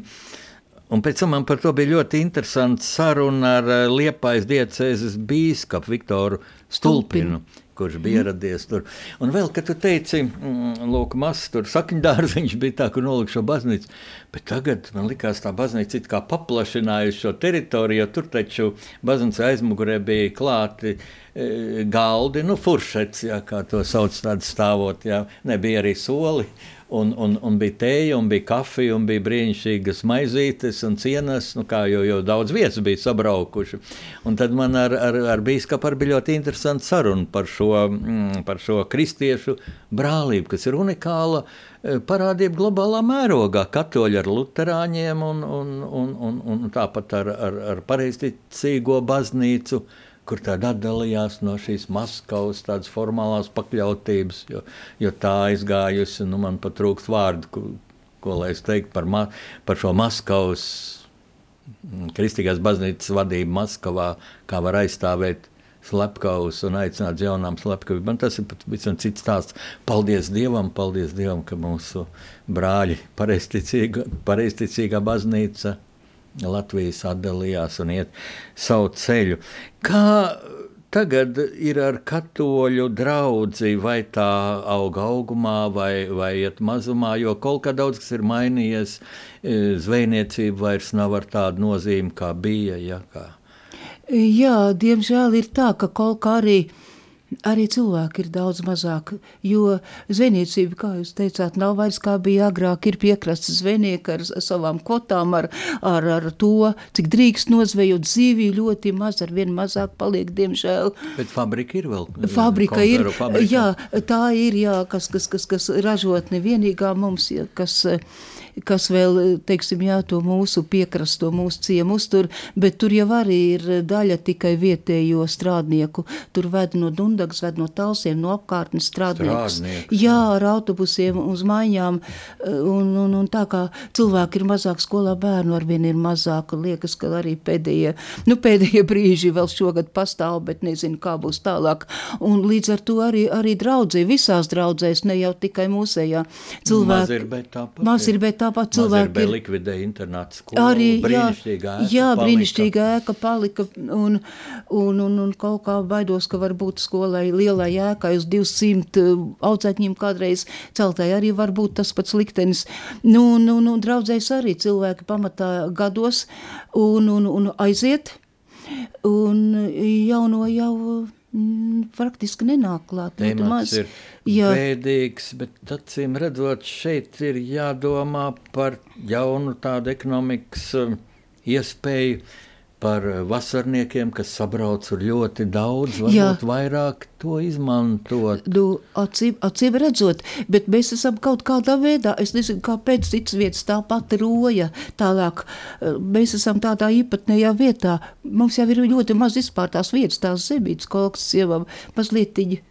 Un pēc tam man par to bija ļoti interesanta saruna ar eh, Liepājas diecēzes bīskapu Viktoru Stulpinu. Stulpinu kurš bija mhm. ieradies tur. Un vēl, kad tu teici, mm, lūk, mazs tur sakņdārziņš bija tā, kur nolika šo baznīcu, bet tagad man likās tā baznīca kā paplašinājusi šo teritoriju, jo tur taču baznīca aizmugurē bija klāti e, galdi, nu furšets, jā, kā to sauc tādu stāvot, jā, nebija arī soli, Un, un, un bija tēja, un bija kafija, un bija brīnišķīgas maizītes un cienas, nu, kā jau, jau daudz vietas bija sabraukuši. Un tad man ar, ar, ar bīskapu bija ļoti interesanta saruna par šo, mm, par šo kristiešu brālību, kas ir unikāla e, parādība globālā mērogā. Katoļi ar luterāņiem un, un, un, un, un tāpat ar, ar, ar pareizticīgo baznīcu kur tāda atdalījās no šīs Maskavas tādas formālās pakļautības, jo, jo tā aizgājusi, nu man pat trūkst vārdu, ko, ko lai es teiktu par, ma, par šo Maskavas mm, kristīgās baznīcas vadību Maskavā, kā var aizstāvēt slepkavus un aicināt jaunām slepkavībām. Tas ir pavisam cits stāsts. Paldies Dievam, paldies Dievam, ka mūsu brāļi, pareizticīga, pareizticīgā baznīca Latvijas atdalījās un iet savu ceļu. Kā tagad ir ar katoļu draugu, vai tā auga augumā, vai, vai iet mazumā, jo kaut kā daudz kas ir mainījies. E, zvejniecība vairs nav ar tādu nozīmi, kā bija. Ja, kā. Jā, diemžēl ir tā, ka kaut kā arī Arī cilvēki ir daudz mazāk, jo zvejniecība, kā jūs teicāt, nav vairs kā bija agrāk. Ir piekrastes zvejnieki ar savām kvotām, ar, ar, ar to, cik drīkst nozvejot zīviju, ļoti maz, ar vien mazāk paliek, diemžēl. Bet fabrika ir vēl. Fabrika ir, fabrika. jā, tā ir, jā, kas, kas, kas, kas ražotne vienīgā mums, jā, kas. Uh, kas vēl, teiksim, jā, to mūsu piekrasto, mūsu ciemu uztur, bet tur jau arī ir daļa tikai vietējo strādnieku. Tur ved no Dundagas, ved no Talsiem, no apkārtnes strādniekus. Strādnieks. Jā, ar autobusiem uz maiņām, un, un, un tā kā cilvēki ir mazāk skolā, bērnu arvien ir mazāk, liekas, ka arī pēdējie, nu pēdējie brīži vēl šogad pastāv, bet nezinu, kā būs tālāk. Un līdz ar to arī, arī draudzē, visās draudzēs, ne jau tikai mūsējā. Cilvēki, maz ir, bet tāpat. Maz ir, bet tāpat cilvēki ir likvidēja internātu skolu. Arī brīnišķīga ēka. Jā, brīnišķīga ēka palika un, un, un, un kaut kā baidos, ka varbūt skolai lielai ēkai uz 200 audzētņiem kādreiz celtai arī var būt tas pats liktenis. Nu, nu, nu, draudzēs arī cilvēki pamatā gados un, un, un aiziet un jauno jau Mm, faktiski nenāk klāt. Temats ir jā. bēdīgs, bet acīm redzot, šeit ir jādomā par jaunu tādu ekonomikas um, iespēju par vasarniekiem, kas sabrauc ar ļoti daudz, varbūt Jā. vairāk to izmantot. Nu, acīm, acīm redzot, bet mēs esam kaut kādā veidā, es nezinu, kāpēc cits vietas tāpat roja tālāk. Mēs esam tādā īpatnējā vietā. Mums jau ir ļoti maz vispār tās vietas, tās zemītes, kaut kas sievam mazliet tiņi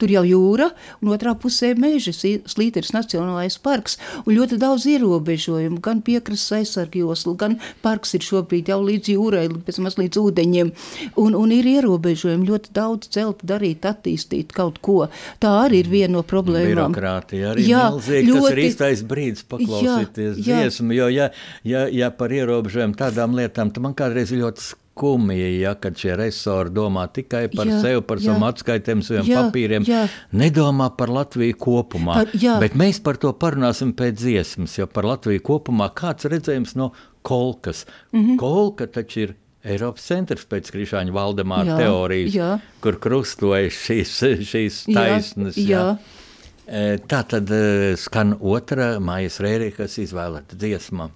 Tur jau jūra, un otrā pusē meža, Slīteris Nacionālais parks, un ļoti daudz ierobežojumu, gan piekrastes aizsargjoslu, gan parks ir šobrīd jau līdz jūrai, pēc maz līdz ūdeņiem, un, un ir ierobežojumi ļoti daudz celt, darīt, attīstīt kaut ko. Tā arī ir viena no problēmām. Birokrātija arī jā, milzīgi, ļoti, tas ir īstais brīdis paklausīties jā, jā. dziesmu, jo ja, ja, ja par ierobežojumu tādām lietām, tad man kādreiz ļoti skumji, ja kad šie resori domā tikai par jā, sevi, par saviem atskaitēm, saviem jā, papīriem, jā. nedomā par Latviju kopumā. Par, jā. Bet mēs par to parunāsim pēc dziesmas, jo par Latviju kopumā kāds redzējums no kolkas. Mm -hmm. Kolka taču ir Eiropas centrs pēc Krišāņa Valdemāra jā, teorijas, jā. kur krustojas šīs, šīs taisnes. Jā, jā. Jā. Tā tad e, skan otra mājas rēri, kas izvēlēta dziesma.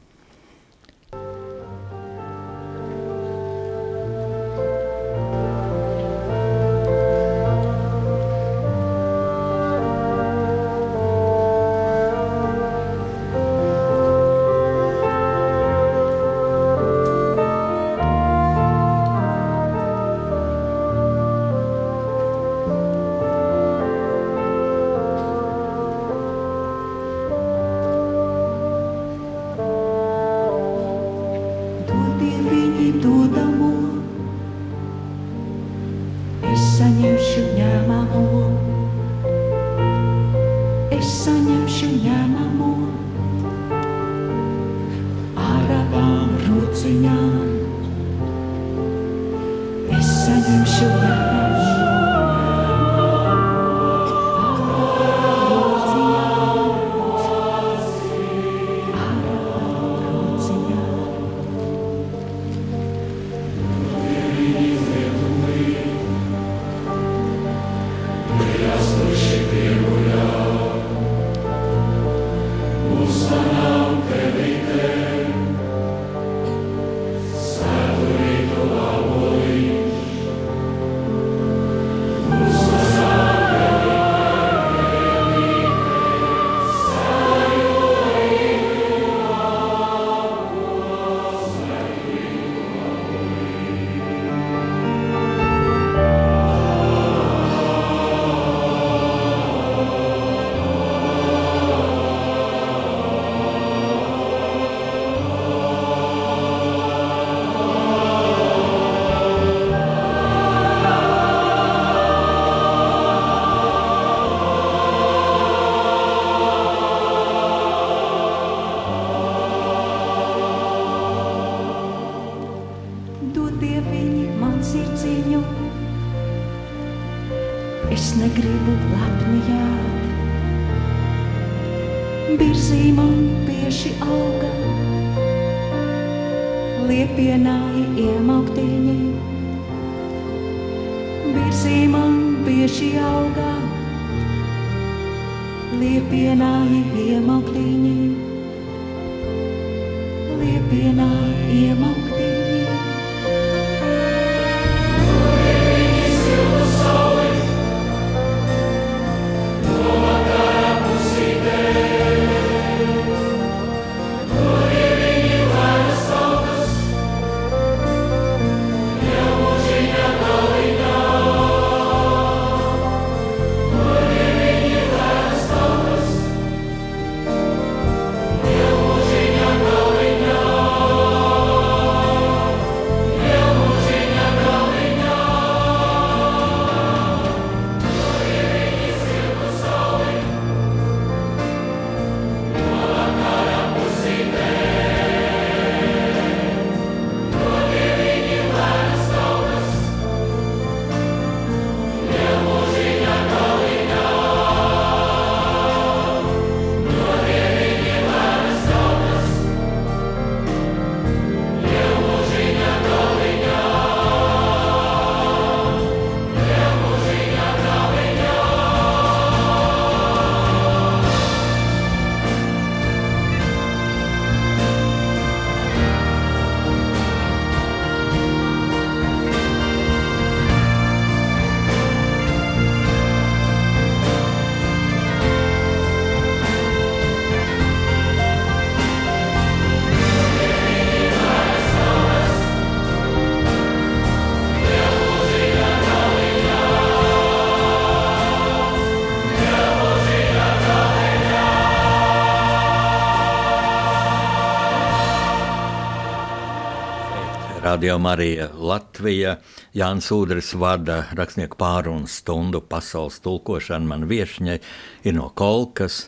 Radio Marija Latvija, Jānis Udris vada rakstnieku pārunu stundu pasaules tulkošanu. Man viešņai ir no Kolkas,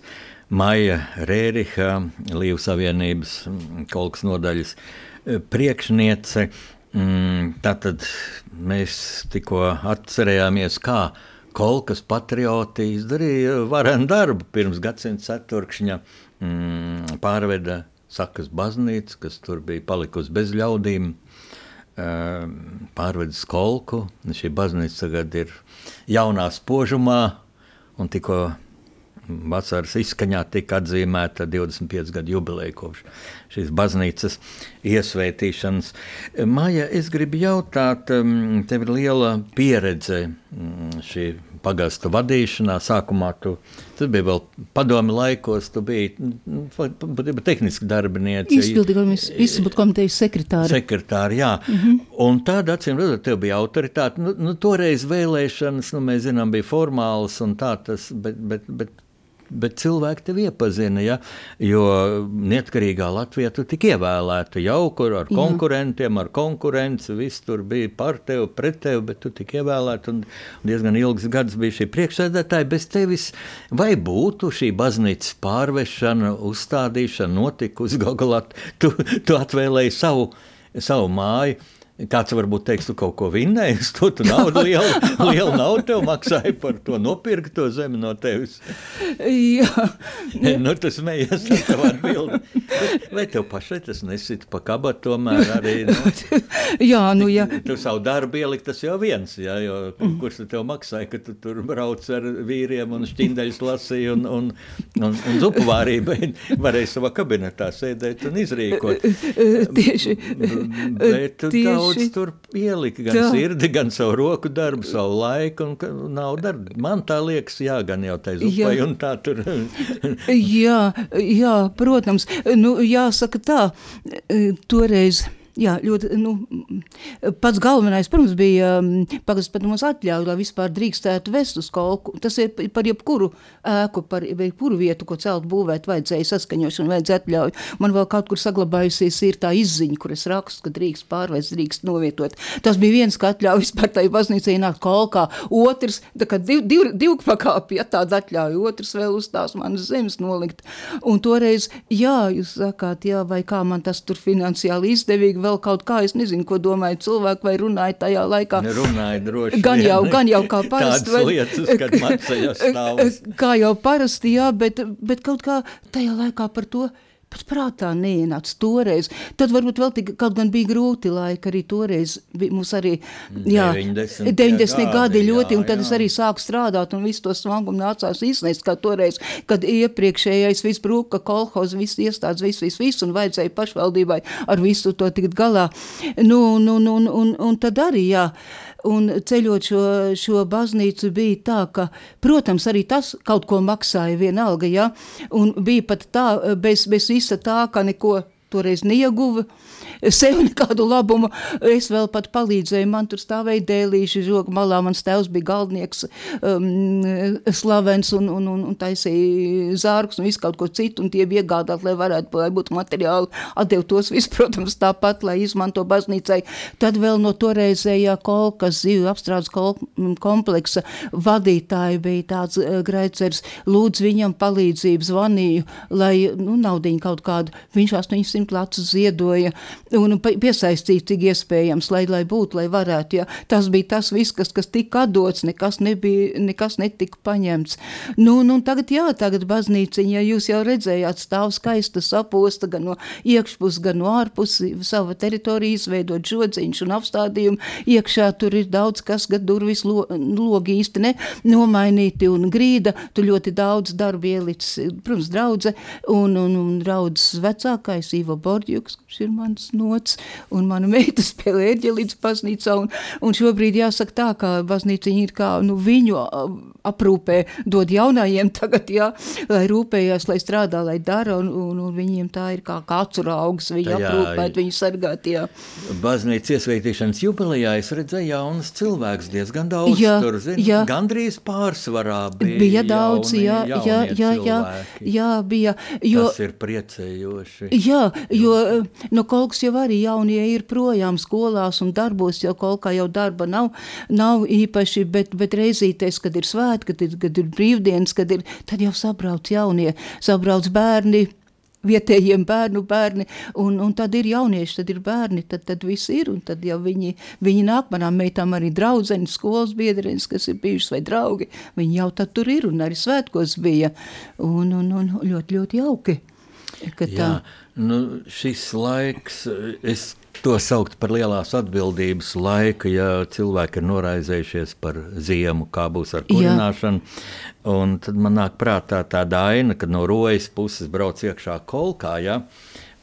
Maija Rēriha, Līvu Savienības mm, Kolkas nodaļas e, priekšniece. Mm, tātad mēs tikko atcerējāmies, kā Kolkas patrioti izdarīja varenu darbu pirms gadsimta ceturkšņa mm, pārveda Sakas baznīca, kas tur bija palikusi bez ļaudīm. Ehm, pārvedis kolku. Šī baznīca tagad ir jaunā spožumā, un tikko vasaras izskaņā tika atzīmēta 25 gadu jubileja kopš šīs baznīcas iesvētīšanas. Māja, es gribu jautāt, ehm, tev ir liela pieredze mm, šī pagastu vadīšanā. Sākumā tu, tu biji vēl padomi laikos, tu biji nu, tehniski darbinieks. Izpildu komitejas sekretāri. Sekretāri, jā. Mm -hmm. Un tāda, acīm redzot, tev bija autoritāte. Nu, nu, toreiz vēlēšanas, nu, mēs zinām, bija formālas un tā tas, bet, bet, bet bet cilvēki tevi iepazina. Ja? Jo neatkarīgā Latvijā tu tik ievēlēta jau kur ar konkurentiem, ar konkurenci. Viss tur bija par tevi, pret tevi, bet tu tik ievēlēta un diezgan ilgs gads bija šī priekšsēdētāja. Bez tevis vai būtu šī baznīcas pārvešana, uzstādīšana notikusi? Galā tu, tu atvēlēji savu, savu māju. Kāds varbūt teiks, tu kaut ko vinnēji, to tu naudu [laughs] lielu, lielu naudu tev maksāja par to nopirkt to zemi no tevis. Jā. [laughs] nu, tas mējies ar tavu atbildi. Vai tev pašai tas nesit pa kabatu tomēr arī? Nu, [laughs] jā, nu jā. Tu savu darbu ielikt, tas jau viens, jā, jo kurš tu tev maksāja, ka tu tur brauc ar vīriem un šķindeļus lasīji un, un, un, un zupu vārību, varēja savā kabinetā sēdēt un izrīkot. Tieši. Bet tieši daudz tur ielika, gan tā. sirdi, gan savu roku darbu, savu laiku, un nav darba. Man tā liekas, jā, gan jau tai zupai, un tā tur. [laughs] jā, jā, protams, nu, jāsaka tā, toreiz Jā, ļoti. Nu, pats galvenais, protams, bija pagasts pat mums atļauj, lai vispār drīkstētu vest uz kolku. Tas ir par jebkuru ēku, par jebkuru vietu, ko celt, būvēt, vajadzēja saskaņošanu, vajadzēja atļauju. Man vēl kaut kur saglabājusies ir tā izziņa, kur es rakstu, ka drīkst pārvest, drīkst novietot. Tas bija viens, ka atļauj vispār tai baznīcai nākt kolkā. Otrs, tā kā div, div, div pakāpja, ja tāda atļauja, otrs vēl uz tās manas zemes nolikt. Un toreiz, jā, jūs sakāt, jā, vai kā man tas tur finansiāli izdevīgi vēl kaut kā, es nezinu, ko domāju cilvēki vai runāja tajā laikā. Runāja droši. Gan jau, gan jau kā parasti. Tādas lietas, kad [laughs] macējās stāvus. Kā jau parasti, jā, bet, bet kaut kā tajā laikā par to pat prātā neienāca toreiz. Tad varbūt vēl tik, kaut gan bija grūti laiki arī toreiz. Mums arī, jā, 90. 90 gadi ļoti, jā, un tad es jā. arī sāku strādāt, un visu to smagumu nācās iznest, kā toreiz, kad iepriekšējais viss brūka, kolhoz, viss iestādes, viss, viss, viss, un vajadzēja pašvaldībai ar visu to tikt galā. Nu, nu, nu, un, un, un tad arī, jā, un ceļot šo, šo baznīcu bija tā, ka, protams, arī tas kaut ko maksāja vienalga, jā, un bija pat tā, bez, bez visa tā, ka neko toreiz neieguva, sev nekādu labumu. Es vēl pat palīdzēju, man tur stāvēja dēlīši žoga malā, mans tēvs bija galdnieks um, slavens un, un, un, un taisīja zārkus un visu kaut ko citu, un tie bija iegādāt, lai varētu, lai būtu materiāli, atdev tos visu, protams, tāpat, lai izmanto baznīcai. Tad vēl no toreizējā kolkas zivju apstrādes kol kompleksa vadītāja bija tāds uh, greicers, lūdz viņam palīdzību, zvanīju, lai, nu, naudiņu kaut kādu, viņš 800 lacus ziedoja, un piesaistīt, cik iespējams, lai, lai būtu, lai varētu. Ja. Tas bija tas viss, kas, kas tika atdots, nekas, nebija, nekas netika paņemts. Nu, nu, tagad, jā, tagad baznīciņa, ja jūs jau redzējāt, stāv skaista saposta gan no iekšpus, gan no ārpusi, sava teritorija izveidot žodziņš un apstādījumu. Iekšā tur ir daudz kas, gan durvis lo, logi īsti ne, nomainīti un grīda, tur ļoti daudz darba ielicis, protams, draudze un, un, un draudzes vecākais Ivo Borģuks, kurš ir mans nots, un mana meita [laughs] spēlē eģelīdz baznīcā, un, un šobrīd jāsaka tā, ka baznīciņa ir kā, nu, viņu aprūpē dod jaunajiem tagad, jā, lai rūpējās, lai strādā, lai dara, un, un, un viņiem tā ir kā kācura augs, viņu Tajā- aprūpēt, viņu sargāt, jā. Baznīcas iesvētīšanas jubilejā es redzēju jaunus cilvēkus diezgan daudz. Jā, tur, zin, jā. gandrīz pārsvarā bija, Bija daudz, jauni, jā, jā, jaunie jā, jā, cilvēki. jā, bija, jo, Tas ir priecējoši. Jā, jo no kaut kas jau arī jaunie ir projām skolās un darbos, jau kaut kā jau darba nav, nav īpaši, bet, bet reizīties, kad ir svētki, kad ir, kad ir brīvdienas, kad ir, tad jau sabrauc jaunie, sabrauc bērni, vietējiem bērnu bērni, un, un tad ir jaunieši, tad ir bērni, tad, tad viss ir, un tad jau viņi, viņi nāk manām meitām arī draudzenes, skolas biedrenes, kas ir bijušas vai draugi, viņi jau tad tur ir, un arī svētkos bija, un, un, un ļoti, ļoti jauki. Ka tā. Jā, nu, šis laiks, es to sauktu par lielās atbildības laiku, ja cilvēki ir noraizējušies par ziemu, kā būs ar kurināšanu. Tad man nāk prātā tā aina, kad no rojas puses brauc iekšā kolkā. Ja?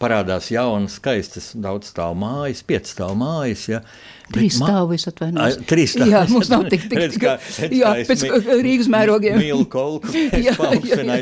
Parādās jaunas, skaistas, daudz stāvu mājas, pieci stāvu mājas. Ja? Bet Trīs ma- stāvi, es atvainojos. Ai, Trīs stāvi. Jā, mums nav tik, tik, tik, kā- redz, jā, kā pēc mi- Rīgas mērogiem. Mīlu kolku, [laughs] es jā.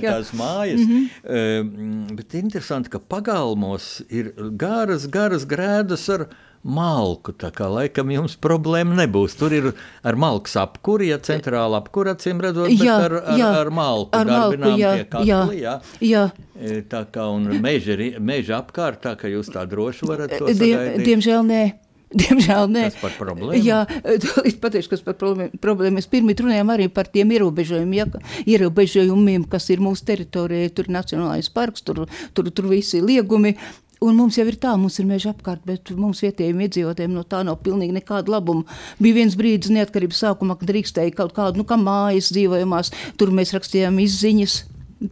tās mājas. Mm -hmm. Bet interesanti, ka pagalmos ir garas, garas grēdas ar malku. Tā kā laikam jums problēma nebūs. Tur ir ar malku apkuri, ja centrāla apkura, acīm redzot, bet Jā, ar, ar, jā, ar malku. ar malku, jā, kakla, jā, jā. jā. E, Tā kā un meža, meža apkārt, tā ka jūs tā droši varat to sagaidīt. diemžēl nē. [laughs] Diemžēl nē. Tas par problēmu? Jā, [laughs] es pateikšu, kas par problēmu. Mēs pirmie runājām arī par tiem ierobežojumiem, ja, ierobežojumiem, kas ir mūsu teritorijā. Tur ir nacionālais parks, tur, tur, tur visi liegumi. Un mums jau ir tā, mums ir meža apkārt, bet mums vietējiem iedzīvotājiem no tā nav pilnīgi nekāda labuma. Bija viens brīdis, neatkarības sākumā, kad drīkstēja kaut kādu, nu, kā mājas dzīvojamās, tur mēs rakstījām izziņas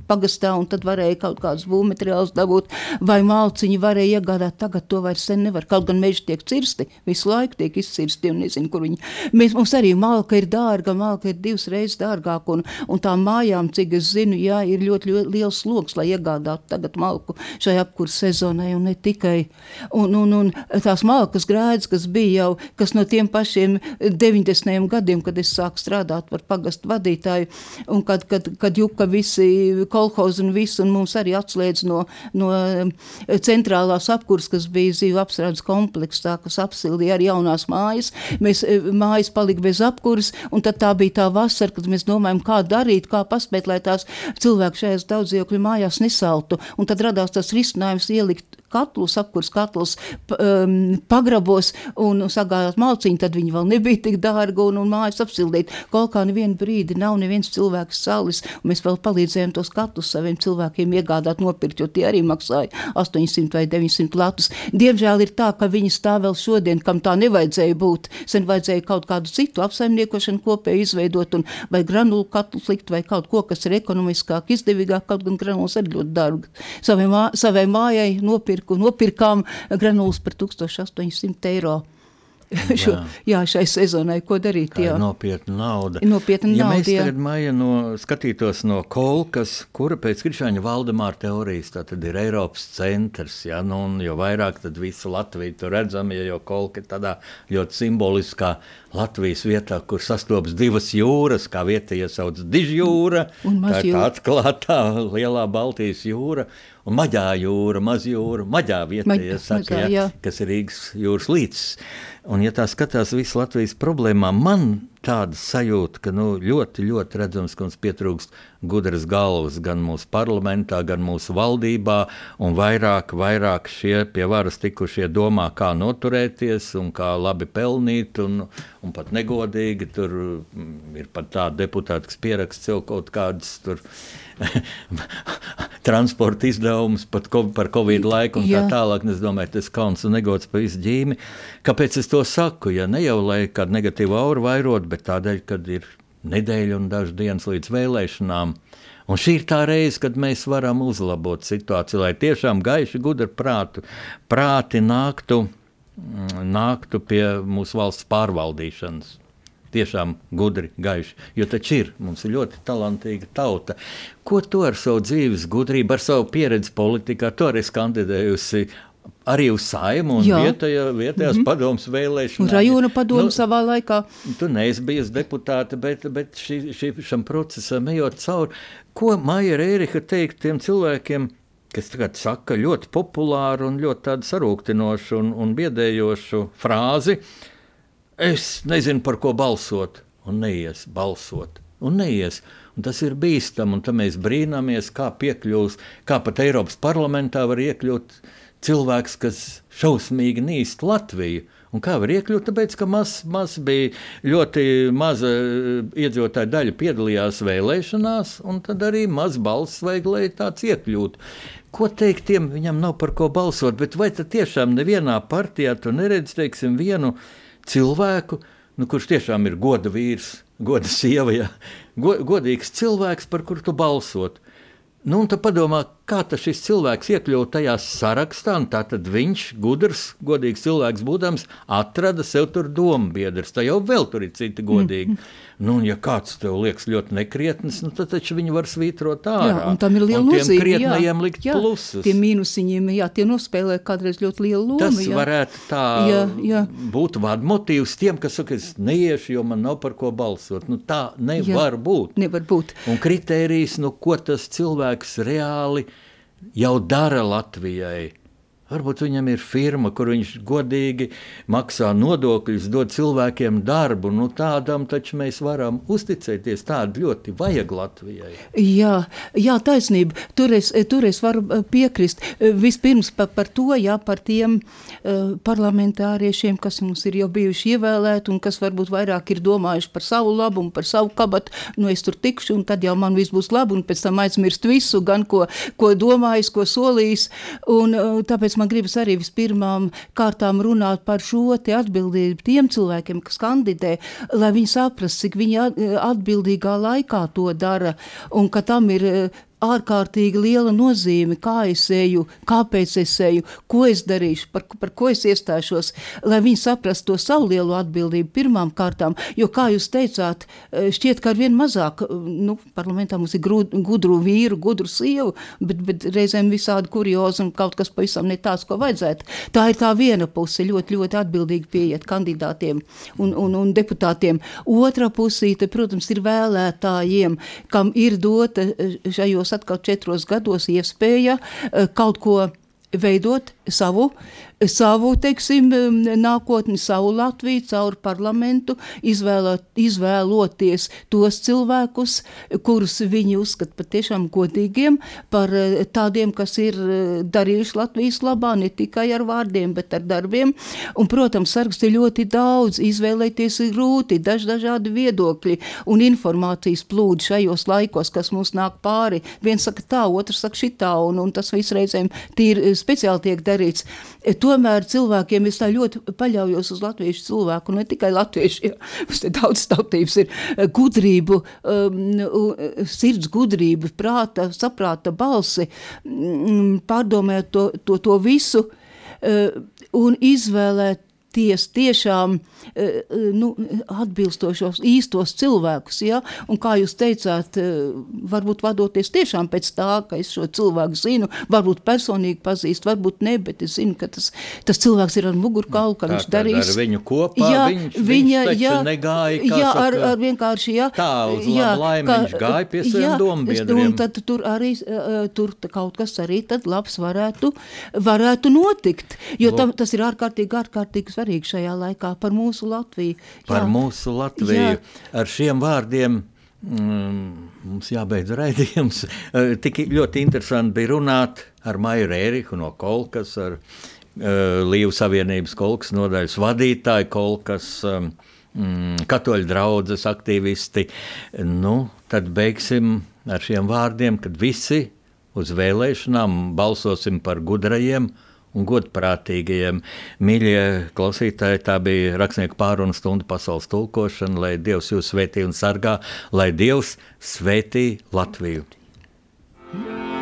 pagastā, un tad varēja kaut kādus būvmateriālus dabūt, vai malciņu varēja iegādāt. Tagad to vairs nevar. Kaut gan meži tiek cirsti, visu laiku tiek izcirsti, un nezinu, kur viņi. Mēs, mums arī malka ir dārga, malka ir divas reizes dārgāka, un, un tām mājām, cik es zinu, jā, ir ļoti, ļoti liels sloks, lai iegādātu tagad malku šai apkurss sezonai, un ne tikai. Un, un, un tās malkas grēdas, kas bija jau, kas no tiem pašiem 90. gadiem, kad es sāku strādāt par pagastu vadītāju, un kad, kad, kad juka visi kolhozi un viss, un mums arī atslēdz no, no eh, centrālās apkurs, kas bija zīvu apstrādes kompleksā, kas apsildīja arī jaunās mājas. Mēs eh, mājas palika bez apkuras, un tad tā bija tā vasara, kad mēs domājam, kā darīt, kā paspēt, lai tās cilvēki šajās daudzdzīvokļu mājās nesaltu. Un tad radās tas risinājums ielikt katlus, apkurs katlus um, pagrabos un sagājāt malciņu, tad viņi vēl nebija tik dārgi un, un mājas apsildīt. Kaut kā nevienu brīdi nav neviens cilvēks salis, un mēs vēl palīdzējām tos katlus saviem cilvēkiem iegādāt, nopirkt, jo tie arī maksāja 800 vai 900 latus. Diemžēl ir tā, ka viņi stāv vēl šodien, kam tā nevajadzēja būt. Sen vajadzēja kaut kādu citu apsaimniekošanu kopēju izveidot, un vai granulu katlu likt, vai kaut ko, kas ir ekonomiskāk, izdevīgāk, kaut gan granulas ir ļoti dārgi. Savai, mā, savai mājai nopirku, nopirkām granulas par 1800 eiro. [laughs] Šo, jā, šai sezonai, ko darīt? Tā jā. ir nopietna nauda. Nopietna ja nauda, mēs jā. tagad maija no, skatītos no kolkas, kura pēc Krišāņa Valdemāra teorijas tā tad ir Eiropas centrs, ja, nu, un jo vairāk tad visu Latviju tur redzam, ja jau kolka ir tādā ļoti simboliskā Latvijas vietā, kur sastopas divas jūras, kā vieta iesauc Dižjūra, Un tā ir tā atklātā lielā Baltijas jūra, un Maģā jūra, Mazjūra, Maģā vieta, Maģ- ja saka, Mazā, ja, kas ir Rīgas jūras līcis. Un, ja tā skatās visu Latvijas problēmām, man tāda sajūta, ka nu, ļoti, ļoti redzams, ka mums pietrūkst gudras galvas gan mūsu parlamentā, gan mūsu valdībā, un vairāk, vairāk šie pie varas tikušie domā, kā noturēties un kā labi pelnīt, un, un pat negodīgi. Tur mm, ir pat tādi deputāti, kas pieraksta sev kaut kādas tur. [laughs] Transporta izdevumus pat ko, par Covid laiku un Jā. tā tālāk. Es domāju, tas kauns un negods par visu ģīmi. Kāpēc es to saku? Ja ne jau lai kādu negatīvu auru vairot, bet tādēļ, ka ir nedēļa un dažas dienas līdz vēlēšanām. Un šī ir tā reize, kad mēs varam uzlabot situāciju, lai tiešām gaiši, gudri prātu, prāti nāktu, mm, nāktu pie mūsu valsts pārvaldīšanas. Tiešām gudri, gaiši. Jo taču ir, mums ir ļoti talantīga tauta. Ko tu ar savu dzīves gudrību, ar savu pieredzi politikā, to arī kandidējusi arī uz saimu un Jā. vietējā, vietējās mm -hmm. padomus vēlēšanās. Un rajona padomu Nu, savā laikā. Tu neesi bijusi deputāte, bet, bet šī, šī, šim procesam ejot cauri, ko Maija Rērika teikt tiem cilvēkiem, kas tagad saka ļoti populāru un ļoti sarūktinošu un, un biedējošu frāzi: Es nezinu, par ko balsot, un neies balsot. Un neies. Un tas ir bīstami, un mēs brīnāmies, kā piekļūs, kā pat Eiropas parlamentā var iekļūt cilvēks, kas šausmīgi nīst Latviju. Un kā var iekļūt? Tāpēc, ka maz, maz bija ļoti maza eh, iedzīvotāja daļa piedalījās vēlēšanās, un tad arī maz balss vajag, lai tāds iekļūtu. Ko teikt tiem, viņam nav par ko balsot, bet vai tad tiešām nevienā partijā tu neredzi, teiksim, vienu cilvēku, nu, kurš tiešām ir goda vīrs, goda sieva, ja? Go, godīgs cilvēks, par kuru tu balsot. Nu, un tad padomā, kā tas šis cilvēks iekļuva tajā sarakstā, tad viņš, gudrs, godīgs cilvēks, būdams, atrada sev tur domu biedrus. Tā jau vēl tur ir citi godīgi. Mm. Nu, un ja kāds tev liekas ļoti nekrietns, nu, tad viņi var svītrot ārā. Jā, tam ir liela un tiem krietnajiem likt jā, plusus. Tie mīnusiņiem, jā, tie nospēlē kādreiz ļoti lielu lomu. Tas jā. varētu tā Jā, jā. būt vadmotīvs tiem, kas saka, es neiešu, jo man nav par ko balsot. Nu, tā nevar jā. būt. Nevar būt. Un kritērijs, nu, ko tas cilvēks reāli jau dara Latvijai. Varbūt viņam ir firma, kur viņš godīgi maksā nodokļus, dod cilvēkiem darbu. Nu, tādam taču mēs varam uzticēties. Tādu ļoti vajag Latvijai. Jā, jā taisnība. Tur es, tur es varu eh, piekrist. Vispirms par, par to, jā, par tiem uh, parlamentāriešiem, kas mums ir jau bijuši ievēlēti un kas varbūt vairāk ir domājuši par savu labumu, par savu kabatu. Nu, es tur tikšu, un tad jau man viss būs labi, un pēc tam aizmirst visu, gan ko, ko domājis, ko solījis. Un, uh, tāpēc man gribas arī vispirmām kārtām runāt par šo atbildību tiem cilvēkiem, kas kandidē, lai viņi saprastu, cik viņi at- atbildīgā laikā to dara, un ka tam ir eh, ārkārtīgi liela nozīme, kā es eju, kāpēc es eju, ko es darīšu, par, par ko es iestāšos, lai viņi saprastu to savu lielo atbildību pirmām kārtām. Jo, kā jūs teicāt, eh, šķiet, ka ar vien mazāk, eh, nu, parlamentā mums ir grūd, gudru vīru, gudru sievu, bet, bet reizēm visādi kuriozi un kaut kas pavisam ne tāds, ko vajadzētu. Tā ir tā viena puse, ļoti, ļoti atbildīgi pieiet kandidātiem un, un, un deputātiem. Otra pusīte, protams, ir vēlētājiem, kam ir dota eh, šajos atkal četros gados iespēja eh, kaut ko veidot savu, savu, teiksim, nākotni, savu Latviju caur parlamentu, izvēlot, izvēloties tos cilvēkus, kurus viņi uzskata patiešām godīgiem, par eh, tādiem, kas ir eh, darījuši Latvijas labā, ne tikai ar vārdiem, bet ar darbiem. Un, protams, saraksts ir ļoti daudz, izvēlēties ir grūti, daž dažādi viedokļi un informācijas plūdi šajos laikos, kas mums nāk pāri. Viens saka tā, otrs saka šitā, un, un tas viss reizēm tīri speciāli tiek darīts. To tomēr cilvēkiem es tā ļoti paļaujos uz latviešu cilvēku, ne tikai latviešu, ja mums te daudz tautības ir eh, gudrību, um, sirds gudrība, prāta, saprāta balsi, mm, pārdomēt to, to, to visu uh, un izvēlēt ties tiešām e, e, nu, atbilstošos īstos cilvēkus. Ja? Un kā jūs teicāt, e, varbūt vadoties tiešām pēc tā, ka es šo cilvēku zinu, varbūt personīgi pazīstu, varbūt ne, bet es zinu, ka tas, tas cilvēks ir ar mugurkaulu, ka tā, viņš darīs. Ar viņu kopā jā, viņš, viņa, viņš jā, negāja, jā, saka, ar, ar vienkārši, jā. Tā, uz jā, laimi ka, viņš gāja pie saviem dombiedriem. Un tad tur arī, tur kaut kas arī tad labs varētu, varētu notikt, jo tam, tas ir ārkārtīgi, ārkārtīgi svarīgi šajā laikā par mūsu Latviju. Par Jā. mūsu Latviju. Jā. Ar šiem vārdiem. Mm, mums jābeidz raidījums. [laughs] Eh, tik ļoti interesanti bija runāt ar Maiju Rēriku no Kolkas, ar uh, Līvu Savienības Kolkas nodaļas vadītāju, Kolkas um, katoļu draudzes aktīvisti. Nu, tad beigsim ar šiem vārdiem, kad visi uz vēlēšanām balsosim par gudrajiem, un godprātīgajiem. Mīļie klausītāji, tā bija rakstnieku pārunu stunda pasaules tulkošana, lai Dievs jūs svētī un sargā, lai Dievs svētī Latviju. Yeah.